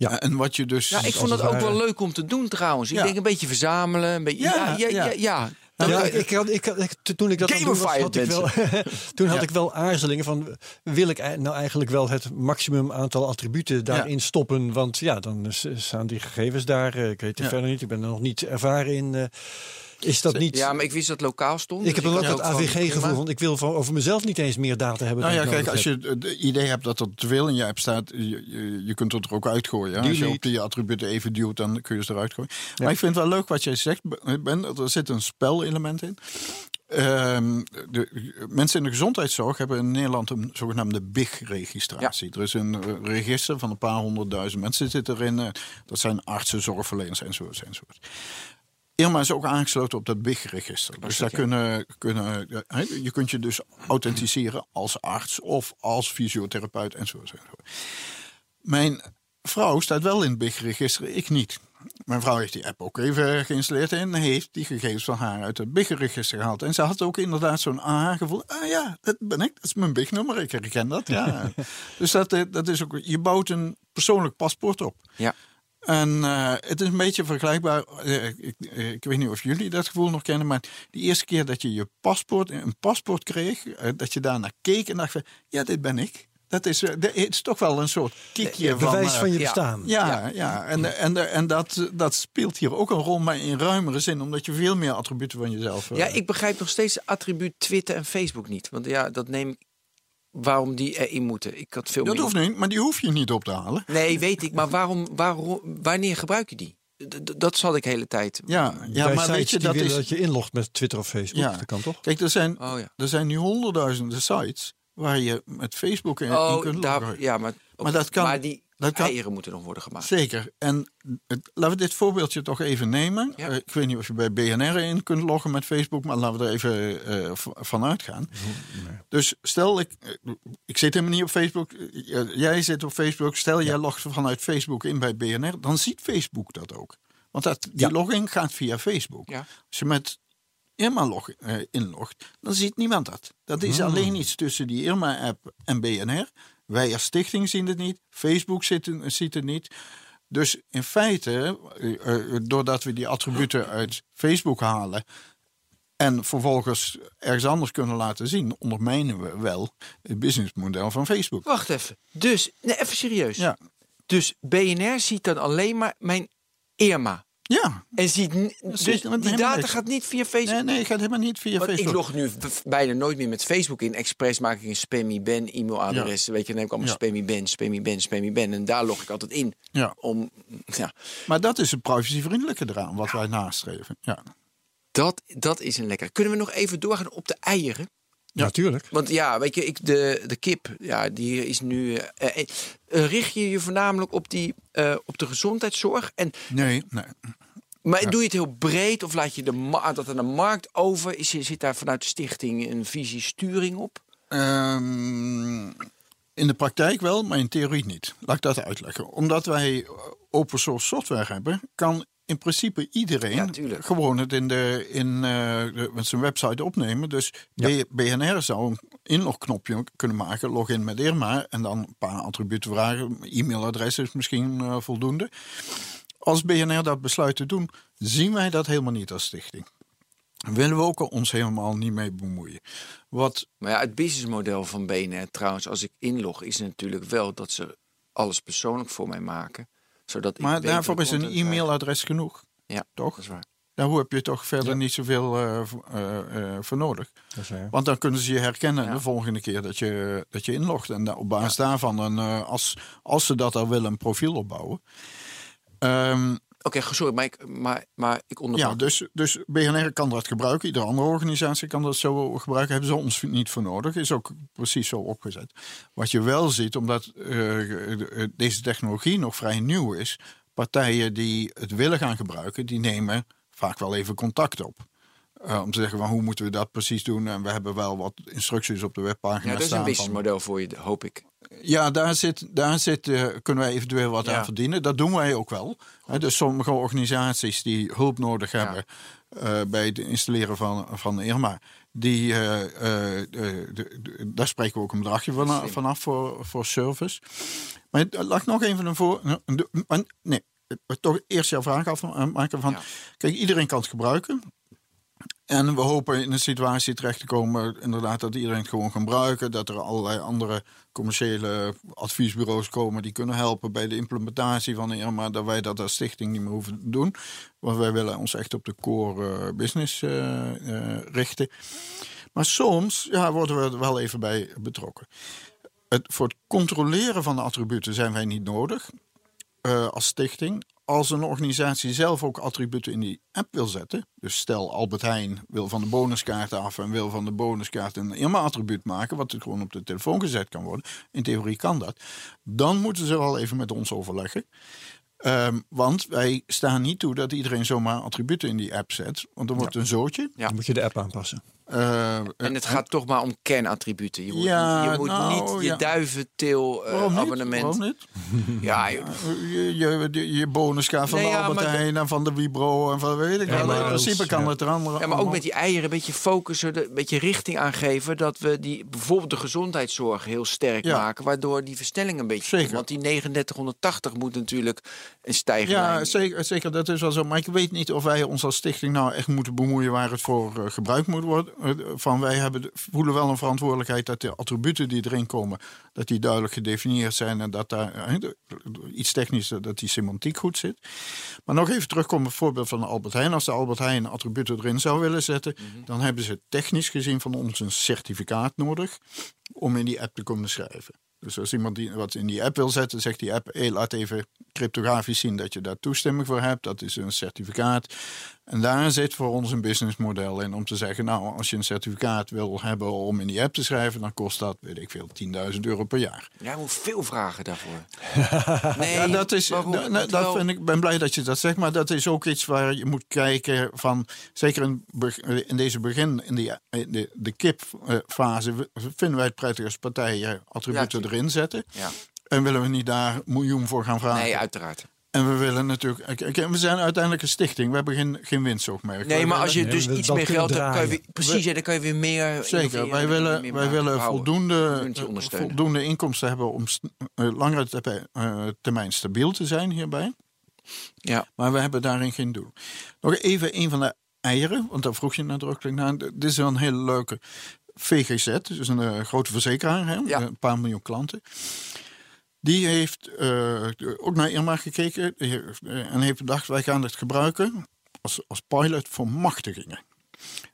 Ja. Eh, en wat je dus. Ja, ik vond het ook wel leuk om te doen trouwens. Ik Ja. denk een beetje verzamelen. Een beetje, ja, Ja, ja, ja. ja. ja. Ja, Dat- ik, ik had, ik, had- ik- toen ik dat was, had ik wel, toen had Ja. ik wel aarzelingen van... wil ik nou eigenlijk wel het maximum aantal attributen daarin stoppen? Want ja, dan staan die gegevens daar. eh, Ik weet het Ja. verder niet. Ik ben er nog niet ervaren in. Is dat niet... ja, maar ik wist dat het lokaal stond. ik heb dus dan ook had dat van, AVG-gevoel. Want ik wil van, over mezelf niet eens meer data hebben. Nou ja, kijk, als heb. je het idee hebt dat er te veel in je app staat, je, je, je kunt het er ook uitgooien. Als je op die attributen even duwt, dan kun je ze eruit gooien. Maar ik vind het wel leuk wat jij zegt, Ben. Er zit een spelelement in. Ehm, de, mensen in de gezondheidszorg hebben in Nederland een zogenaamde BIG-registratie. Er is een register van een paar honderdduizend mensen zitten erin. eh, dat zijn artsen, zorgverleners enzovoort. enzovoort. Irma is ook aangesloten op dat BIG-register. Dus daar kunnen, kunnen, hè, je kunt je dus authenticeren als arts of als fysiotherapeut enzovoort. enzovoort. Mijn vrouw staat wel in het BIG-register, ik niet. Mijn vrouw heeft die app ook even geïnstalleerd en heeft die gegevens van haar uit het BIG-register gehaald. En ze had ook inderdaad zo'n aha-gevoel. Ah ja, dat ben ik, dat is mijn BIG-nummer, ik herken dat. Ja. dus dat, eh, dat is ook, je bouwt een persoonlijk paspoort op. Ja. En eh, het is een beetje vergelijkbaar. eh, ik, ik weet niet of jullie dat gevoel nog kennen, maar de eerste keer dat je je paspoort, een paspoort kreeg, eh, dat je daarnaar keek en dacht van, ja, dit ben ik. Dat is, dat is toch wel een soort kiekje van. Bewijs van je bestaan. ja, ja, en, en, en dat, dat speelt hier ook een rol, maar in ruimere zin, omdat je veel meer attributen van jezelf. Ja, ik begrijp nog steeds het attribuut Twitter en Facebook niet. Want ja, dat neem ik. Waarom die erin moeten. Ik had veel dat meer. hoeft niet, maar die hoef je niet op te halen. Nee, weet ik. Maar waarom, waarom, wanneer gebruik je die? D- dat zal ik de hele tijd. Ja, ja Bij maar sites weet je, die dat willen is. dat je inlogt met Twitter of Facebook. Ja. Dat kan toch? Kijk, er zijn, Oh ja. er zijn nu honderdduizenden sites waar je met Facebook in, in Oh, kunt daar, loggen. ja, maar, Maar dat kan- maar die dat kan- eieren moeten nog worden gemaakt. Zeker. En het- laten we dit voorbeeldje toch even nemen. Ja. Eh, ik weet niet of je bij BNR in kunt loggen met Facebook, maar laten we er even eh, v- van uitgaan. Dus stel, ik, eh, ik zit helemaal niet op Facebook. eh, Jij zit op Facebook. Stel, jij logt vanuit Facebook in bij BNR. Dan ziet Facebook dat ook. Want dat, die Ja. login gaat via Facebook. Ja. Als je met Irma log, eh, inlogt, dan ziet niemand dat. Dat is alleen iets tussen die Irma-app en BNR. Wij als stichting zien het niet. Facebook ziet het, ziet het niet. Dus in feite, eh, eh, doordat we die attributen uit Facebook halen en vervolgens ergens anders kunnen laten zien, ondermijnen we wel het businessmodel van Facebook. Wacht even. Dus, nee, even serieus. Ja, Dus BNR ziet dan alleen maar mijn Irma. Ja. En ziet, dus die data niks. gaat niet via Facebook. Nee, nee, het gaat helemaal niet via Want Facebook. ik log nu bijna nooit meer met Facebook in. Expres maak ik een spammy ben e-mailadres. Weet je, dan heb ik allemaal Ja. spammy ben, spammy ben, spammy ben. En daar log ik altijd in. Ja. Om, ja, Maar dat is het privacyvriendelijke eraan, wat wij nastreven. Ja. dat, dat is een lekker. Kunnen we nog even doorgaan op de eieren? Ja. Natuurlijk. Want ja, weet je, ik, de, de kip, ja, die is nu. eh, eh, richt je je voornamelijk op, die, eh, op de gezondheidszorg? En, Nee, nee. maar doe je het heel breed of laat je de dat aan de markt over? Is, zit daar vanuit de stichting een visie sturing op? Ehm, in de praktijk wel, maar in theorie niet. Laat ik dat uitleggen. Omdat wij open source software hebben, kan in principe iedereen Ja, gewoon het in, de, in eh, de, met zijn website opnemen. Dus BNR zou een inlogknopje kunnen maken, login met Irma en dan een paar attributen vragen. E-mailadres is misschien eh, voldoende. Als BNR dat besluit te doen, zien wij dat helemaal niet als stichting. Willen we ook ons helemaal niet mee bemoeien. Wat Maar ja, het businessmodel van BNR trouwens, als ik inlog, is natuurlijk wel dat ze alles persoonlijk voor mij maken. Zodat ik Maar daarvoor is een e-mailadres genoeg. Ja, toch? dat is waar. Daar heb je toch verder niet zoveel eh, eh, eh, voor nodig. Dat is waar. Want dan kunnen ze je herkennen Ja. de volgende keer dat je, dat je inlogt. En op basis daarvan, een, eh, als, als ze dat al willen, een profiel opbouwen. Ehm, Oké, sorry, maar ik, maar, maar ik onderbrak. ja, dus, dus BNR kan dat gebruiken. Iedere andere organisatie kan dat zo gebruiken. Hebben ze ons niet voor nodig. Is ook precies zo opgezet. Wat je wel ziet, omdat eh, deze technologie nog vrij nieuw is. Partijen die het willen gaan gebruiken, die nemen vaak wel even contact op. Eh, om te zeggen van hoe moeten we dat precies doen. En we hebben wel wat instructies op de webpagina Ja, dat is een businessmodel voor je, hoop ik. ja, daar, zit, daar zit, eh, kunnen wij eventueel wat Ja. aan verdienen. Dat doen wij ook wel. Dus sommige organisaties die hulp nodig hebben eh, bij het installeren van, van Irma, die, daar spreken we ook een bedragje van, vanaf voor, voor service. Maar lag nog even een voor. Nee, toch eerst jouw vraag afmaken van. Ja. Kijk, iedereen kan het gebruiken. En we hopen in een situatie terecht te komen, inderdaad, dat iedereen het gewoon kan gebruiken. Dat er allerlei andere commerciële adviesbureaus komen die kunnen helpen bij de implementatie van Irma. Dat wij dat als stichting niet meer hoeven te doen. Want wij willen ons echt op de core eh, business eh, eh, richten. Maar soms ja, worden we er wel even bij betrokken. Het, voor het controleren van de attributen zijn wij niet nodig als stichting. Als een organisatie zelf ook attributen in die app wil zetten. Dus stel Albert Heijn wil van de bonuskaart af en wil van de bonuskaart een Irma-attribuut maken. Wat gewoon op de telefoon gezet kan worden. In theorie kan dat. Dan moeten ze wel even met ons overleggen. Ehm, want wij staan niet toe dat iedereen zomaar attributen in die app zet. Want dan wordt het een zootje. Ja. Dan moet je de app aanpassen. Eh, En het gaat toch maar om kernattributen. Je moet, Ja, je moet nou, niet je ja. duiventil eh, waarom niet? abonnement. Waarom niet? Ja. Je, je, je, je bonuskaart van Nee, de Albert Heijn en van de Vibro en van weet ik Ja, wel. maar In principe kan ja. het er andere. Ja, maar ook met die eieren een beetje focussen, een beetje richting aangeven. Dat we die, bijvoorbeeld de gezondheidszorg heel sterk Ja. maken. Waardoor die verstelling een beetje Zeker. komt. Want die 3980 moet natuurlijk een stijging Ja, zeker, zeker, dat is wel zo. Maar ik weet niet of wij ons als stichting nou echt moeten bemoeien waar het voor eh, gebruikt moet worden. Van wij hebben, voelen wel een verantwoordelijkheid dat de attributen die erin komen, dat die duidelijk gedefinieerd zijn en dat daar iets technisch, dat die semantiek goed zit. Maar nog even terugkomen op het voorbeeld van Albert Heijn. Als de Albert Heijn attributen erin zou willen zetten, dan hebben ze technisch gezien van ons een certificaat nodig om in die app te kunnen schrijven. Dus als iemand die wat in die app wil zetten, zegt die app: hey, laat even cryptografisch zien dat je daar toestemming voor hebt. Dat is een certificaat. En daar zit voor ons een businessmodel in om te zeggen: Nou, als je een certificaat wil hebben om in die app te schrijven, dan kost dat, weet ik veel, 10.000 euro per jaar. Ja, moet veel vragen daarvoor. nee, Ja, dat is, waarom? da- da- dat vind ik ben blij dat je dat zegt, maar dat is ook iets waar je moet kijken van, zeker in, in deze begin, in die, in de, de kipfase, vinden wij het prettig als partijen attributen Ja, erin zetten. Ja. En willen we niet daar miljoen voor gaan vragen. Nee, uiteraard. En we willen natuurlijk, we zijn uiteindelijk een stichting, we hebben geen, geen winstoogmerk. Nee, maar als je Nee, dus iets meer geld hebt, kan je weer, precies, dan kan je weer meer. Zeker, wij en willen, meer wij maken, willen voldoende, voldoende inkomsten hebben om eh, langere eh, termijn stabiel te zijn hierbij. Ja. Maar we hebben daarin geen doel. Nog even een van de eieren, want daar vroeg je nadrukkelijk naar. Dit is wel een hele leuke VGZ, dus een eh, grote verzekeraar, hè, Ja. een paar miljoen klanten. Die heeft eh, ook naar Irma gekeken eh, en heeft bedacht, wij gaan het gebruiken als, als pilot voor machtigingen.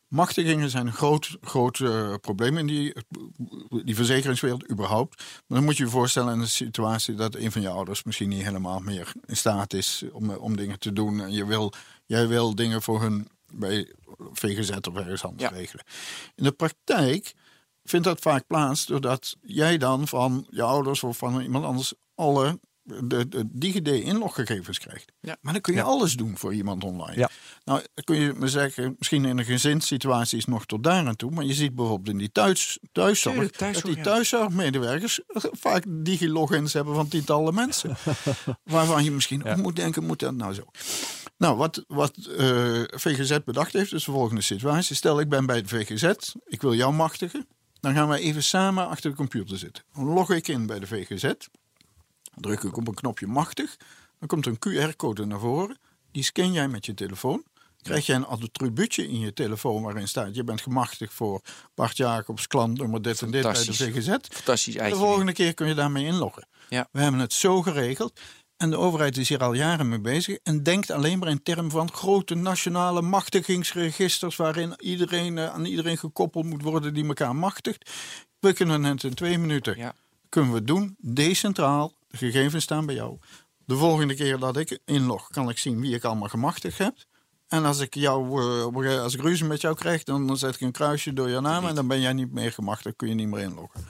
Machtigingen zijn een groot, groot probleem in die, die verzekeringswereld überhaupt. Maar dan moet je je voorstellen in een situatie dat een van je ouders misschien niet helemaal meer in staat is om, om dingen te doen. En je wil, jij wil dingen voor hun bij VGZ of ergens anders Ja. regelen. In de praktijk vindt dat vaak plaats doordat jij dan van je ouders of van iemand anders alle de, de DigiD-inloggegevens krijgt. Ja. Maar dan kun je alles doen voor iemand online. Ja. Nou, dan kun je me zeggen, misschien in een gezinssituatie is nog tot daar aan toe. Maar je ziet bijvoorbeeld in die thuis, thuiszorg, Tuurlijk, thuiszorg, dat die thuiszorgmedewerkers vaak digilogins hebben van tientallen mensen. waarvan je misschien ook moet denken, moet dat nou zo? Nou, wat, wat eh, VGZ bedacht heeft, is de volgende situatie. Stel, ik ben bij de VGZ, ik wil jou machtigen. Dan gaan we even samen achter de computer zitten. Dan log ik in bij de VGZ. Druk ik op een knopje machtig. Dan komt een QR-code naar voren. Die scan jij met je telefoon. Krijg je een attribuutje in je telefoon waarin staat... je bent gemachtigd voor Bart Jacobs, klant nummer dit en dit bij de. VGZ. Fantastisch De eitje. volgende keer kun je daarmee inloggen. Ja. We hebben het zo geregeld. En de overheid is hier al jaren mee bezig. En denkt alleen maar in termen van grote nationale machtigingsregisters. waarin iedereen eh, aan iedereen gekoppeld moet worden die elkaar machtigt. We kunnen het in twee minuten Ja. kunnen we doen. Decentraal. De gegevens staan bij jou. De volgende keer dat ik inlog, kan ik zien wie ik allemaal gemachtigd heb. En als ik, jou, eh, als ik ruzie met jou krijg, dan dan zet ik een kruisje door je naam. En dan ben jij niet meer gemachtigd. Kun je niet meer inloggen.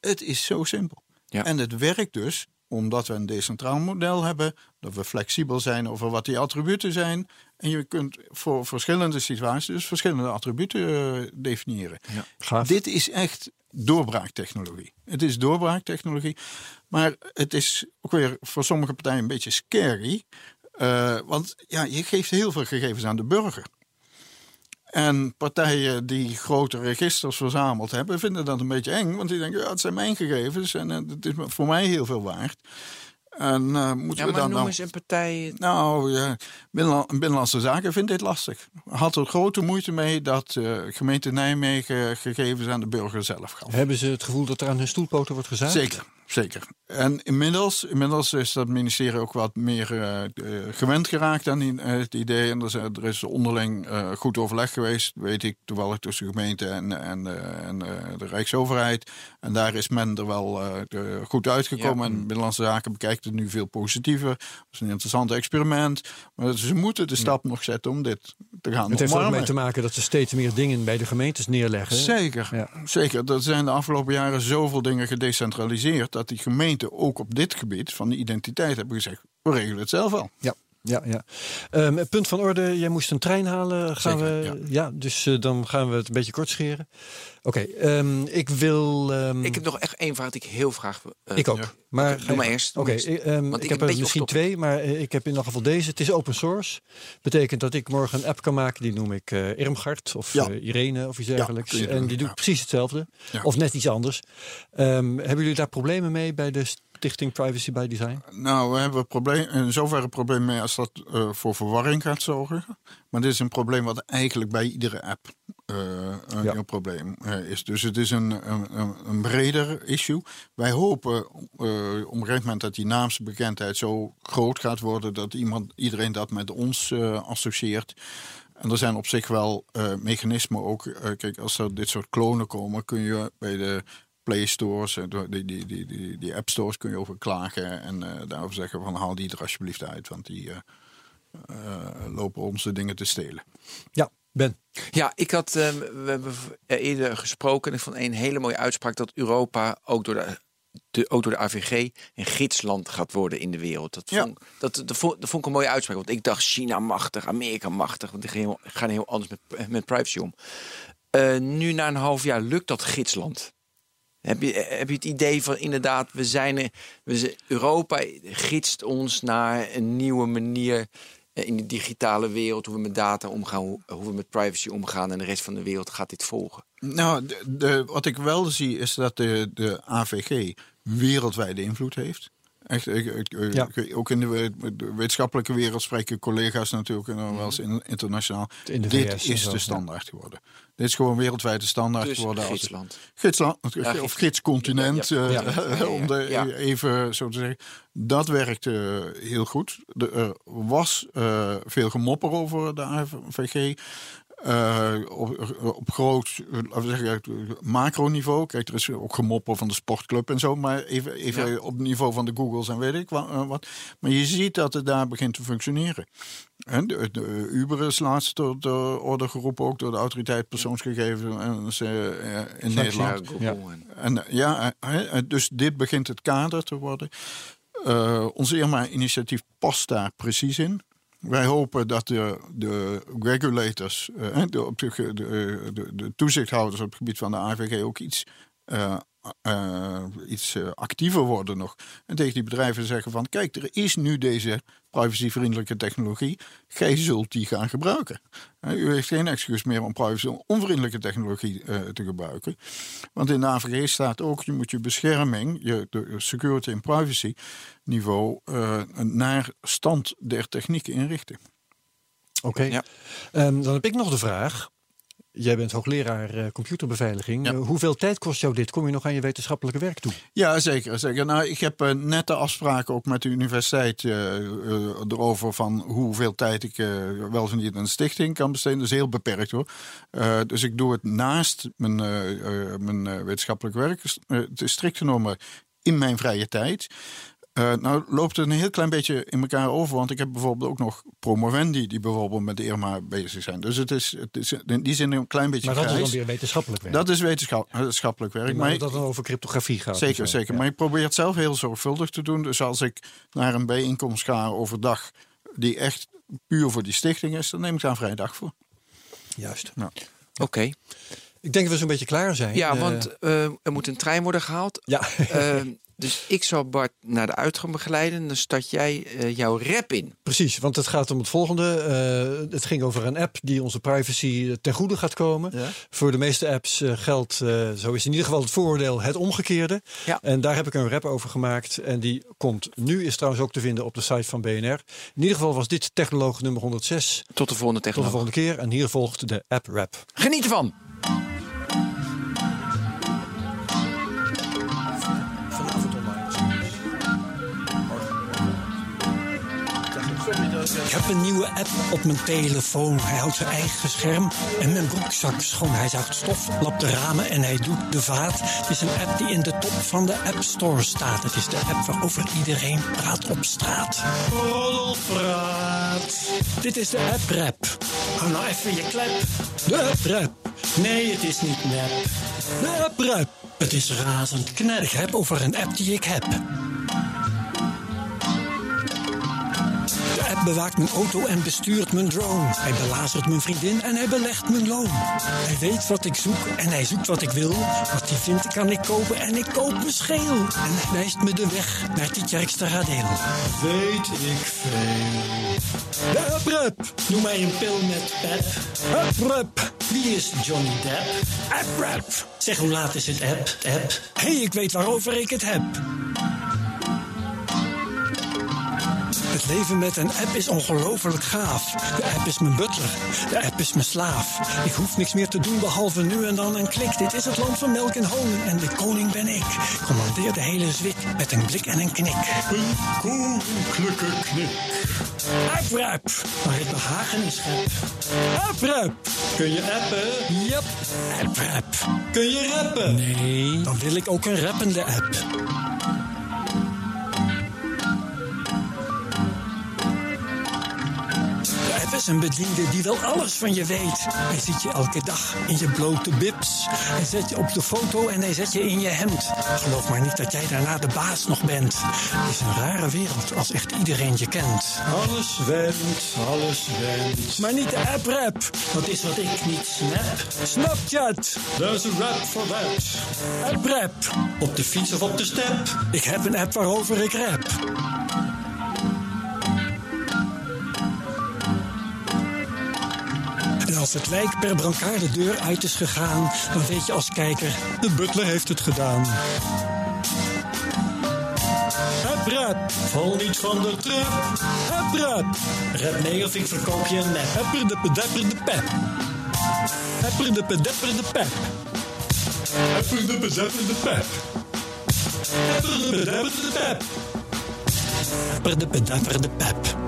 Het is zo simpel. Ja. En het werkt dus omdat we een decentraal model hebben, dat we flexibel zijn over wat die attributen zijn. En je kunt voor verschillende situaties dus verschillende attributen eh, definiëren. Gaaf. Dit is echt doorbraaktechnologie. Het is doorbraaktechnologie, maar het is ook weer voor sommige partijen een beetje scary. eh, want ja, je geeft heel veel gegevens aan de burger. En partijen die grote registers verzameld hebben, vinden dat een beetje eng. Want die denken, ja, het zijn mijn gegevens en eh, het is voor mij heel veel waard. En eh, moeten Ja, we maar dan noem nou... eens een partij. Nou, ja, Binnenla- Binnenlandse Zaken vindt dit lastig. Had er grote moeite mee dat eh, gemeente Nijmegen gegevens aan de burger zelf gaf. Hebben ze het gevoel dat er aan hun stoelpoten wordt gezaagd? Zeker, zeker. En inmiddels, inmiddels is dat ministerie ook wat meer eh, eh, gewend geraakt aan die, eh, het idee. En er is, er is onderling goed overleg geweest, weet ik toevallig tussen de gemeente en, en, en de Rijksoverheid. En daar is men er wel de- goed uitgekomen. Ja. En Binnenlandse Zaken bekijkt het nu veel positiever. Het is een interessant experiment. Maar ze moeten de stap nog zetten om dit te gaan Het heeft ook mee te maken dat ze steeds meer dingen bij de gemeentes neerleggen. Zeker, Ja. zeker. Er zijn de afgelopen jaren zoveel dingen gedecentraliseerd dat die gemeenten ook op dit gebied van de identiteit hebben gezegd: we regelen het zelf wel. Ja, ja, ja. Ehm, punt van orde, jij moest een trein halen. Gaan Zeker, we, ja. dus eh, dan gaan we het een beetje kort scheren. Oké, ehm, ik wil... ehm, Ik heb nog echt één vraag die ik heel graag. eh, ik ook. ja. Maar, Oké, doe maar eerst, Oké, maar eerst. ik, ehm, Want ik, ik heb er misschien twee, maar eh, ik heb in ieder geval deze. Het is open source. Betekent dat ik morgen een app kan maken. Die noem ik eh Irmgard of Ja. eh, Irene of iets dergelijks. en die doet ja. precies hetzelfde. Ja. Of net iets anders. Ehm, hebben jullie daar problemen mee bij de Stichting Privacy by Design? Nou, we hebben een probleem, in zoverre een probleem mee als dat eh, voor verwarring gaat zorgen. Maar dit is een probleem wat eigenlijk bij iedere app eh, een Ja. heel probleem eh, is. Dus het is een, een, breder issue. Wij hopen op een gegeven moment dat die naamsbekendheid zo groot gaat worden dat iemand, iedereen dat met ons associeert. En er zijn op zich wel mechanismen ook. kijk, als er dit soort klonen komen, kun je bij de Play Stores, eh, door die, die, die, die, die App Stores kun je over klagen en eh, daarover zeggen van haal die er alsjeblieft uit, want die eh, eh, lopen onze dingen te stelen. Ja, Ben. Ja, ik had, eh, we hebben eerder gesproken. En ik vond een hele mooie uitspraak dat Europa ook door de, de, ook door de AVG een gidsland gaat worden in de wereld. Dat Ja. vond, dat, dat, vond, dat vond ik een mooie uitspraak. Want ik dacht China machtig, Amerika machtig. Want die gaan heel, gaan heel anders met, met privacy om. Eh, nu na een half jaar lukt dat gidsland. Heb je, heb het idee van inderdaad, we zijn, we Europa gidst ons naar een nieuwe manier eh, in de digitale wereld, hoe we met data omgaan, hoe, we met privacy omgaan en de rest van de wereld gaat dit volgen. Nou, de- wat ik wel zie is dat de, de AVG wereldwijde invloed heeft. Echt, ik, ik- ik- Ja. ook in de, we- de wetenschappelijke wereld spreken collega's natuurlijk en dan wel eens in- internationaal. In de Dit is zo, de ja. standaard geworden. Dit is gewoon wereldwijd de standaard Dus geworden. als- gidsland. Gidsland, gids- of gidscontinent, Ja, ja. eh, Ja, ja, ja. om de, Ja. even zo te zeggen. Dat werkte heel goed. Er was eh, veel gemopper over de AVG. Eh, op, op groot, eh, laten we zeggen, macroniveau. Kijk, er is ook gemopper van de sportclub en zo. Maar even, even Ja. op het niveau van de Googles en weet ik eh, wat. Maar je ziet dat het daar begint te functioneren. En de, de Uber is laatst tot de orde geroepen, ook door de autoriteit persoonsgegevens in. Nederland. Ja. En, ja, dus dit begint het kader te worden. Ons Irma-initiatief past daar precies in. Wij hopen dat de, de regulators, eh, de, op de, de, de, de toezichthouders op het gebied van de AVG ook iets, eh, eh, iets eh, actiever worden nog. En tegen die bedrijven zeggen van kijk, er is nu deze privacyvriendelijke technologie. Gij zult die gaan gebruiken. Eh, U heeft geen excuus meer om privacy-onvriendelijke technologie eh, te gebruiken. Want in de AVG staat ook, je moet je bescherming, je de security en privacy niveau eh, naar stand der technieken inrichten. Oké. Ja. Ehm, dan heb ik nog de vraag. Jij bent hoogleraar eh, computerbeveiliging. Ja. Eh, hoeveel tijd kost jou dit? Kom je nog aan je wetenschappelijke werk toe? Ja, zeker. zeker. Nou, ik heb eh, net de afspraken ook met de universiteit erover van hoeveel tijd ik wel of niet aan de stichting kan besteden. Dat is heel beperkt hoor. Dus ik doe het naast mijn, mijn wetenschappelijk werk. Eh, het is strikt genomen in mijn vrije tijd. Eh, nou loopt het een heel klein beetje in elkaar over. Want ik heb bijvoorbeeld ook nog promovendi die bijvoorbeeld met de Irma bezig zijn. Dus het is, het is in die zin een klein beetje Maar dat is dan weer wetenschappelijk werk. Dat is wetenschap, wetenschappelijk werk. maar Maar dat dan over cryptografie gaat. Zeker, zo. zeker. Ja. Maar ik probeer het zelf heel zorgvuldig te doen. Dus als ik naar een bijeenkomst ga overdag die echt puur voor die stichting is, dan neem ik daar een vrije dag voor. Juist. Oké. Ik denk dat we zo'n beetje klaar zijn. Ja, Eh, want eh, er moet een trein worden gehaald. Ja, Eh, dus ik zal Bart naar de uitgang begeleiden. Dan start jij eh, jouw rap in. precies. Want het gaat om het volgende. Eh, het ging over een app die onze privacy eh, ten goede gaat komen. Ja. Voor de meeste apps geldt, zo is in ieder geval het vooroordeel, het omgekeerde. Ja. En daar heb ik een rap over gemaakt. En die komt nu, is trouwens ook te vinden op de site van BNR. In ieder geval was dit technoloog nummer 106. Tot de volgende Tot de volgende keer. En hier volgt de app rap. Geniet ervan! Ik heb een nieuwe app op mijn telefoon. Hij houdt zijn eigen scherm en mijn broekzak schoon. Hij zuigt stof, lapt de ramen en hij doet de vaat. Het is een app die in de top van de App Store staat. Het is de app waarover iedereen praat op straat. Roddelpraat. Dit is de app rap. Hou nou even je klep. De app rap. Nee, het is niet nep. De app rap. Het is razend. Ik heb over een app die ik heb. De app bewaakt mijn auto en bestuurt mijn drone. Hij belazert mijn vriendin en hij belegt mijn loon. Hij weet wat ik zoek en hij zoekt wat ik wil. Wat hij vindt kan ik kopen en ik koop mijn scheel. En hij wijst me de weg naar het Tjerksterradeel. Weet ik veel. De app-rap. Noem mij een pil met pep. App-rap. Wie is Johnny Depp? App-rap. Zeg, hoe laat is het app? App. Hé, hey, ik weet waarover ik het heb. Het leven met een app is ongelooflijk gaaf. De app is mijn butler, de app is mijn slaaf. Ik hoef niks meer te doen behalve nu en dan een klik. Dit is het land van melk en honing en de koning ben ik. Commandeer de hele zwik met een blik en een knik. Een koninklijke knik. App-rap, waar het behagen is schep. App-rap, kun je appen? Yep. App-rap, kun je rappen? Nee, dan wil ik ook een rappende app. Een bediende die wel alles van je weet. Hij ziet je elke dag in je blote bips. Hij zet je op de foto en hij zet je in je hemd. Geloof maar niet dat jij daarna de baas nog bent. Het is een rare wereld als echt iedereen je kent. Alles wendt, alles wendt. Maar niet de app-rap. Dat is wat ik niet snap. Snapchat. There's a rap for that. App-rap. Op de fiets of op de step. Ik heb een app waarover ik rap. En als het lijk per brancard de deur uit is gegaan, dan weet je als kijker, de butler heeft het gedaan. Hup rap, val niet van de trap. Hup rap, rap mee of ik verkoop je een nep. Hepper de pedepper de pep. Hepper de pedepper de pep. Hepper de pedepper de pep. Hepper de de pep. Hepper de pedepper de pep.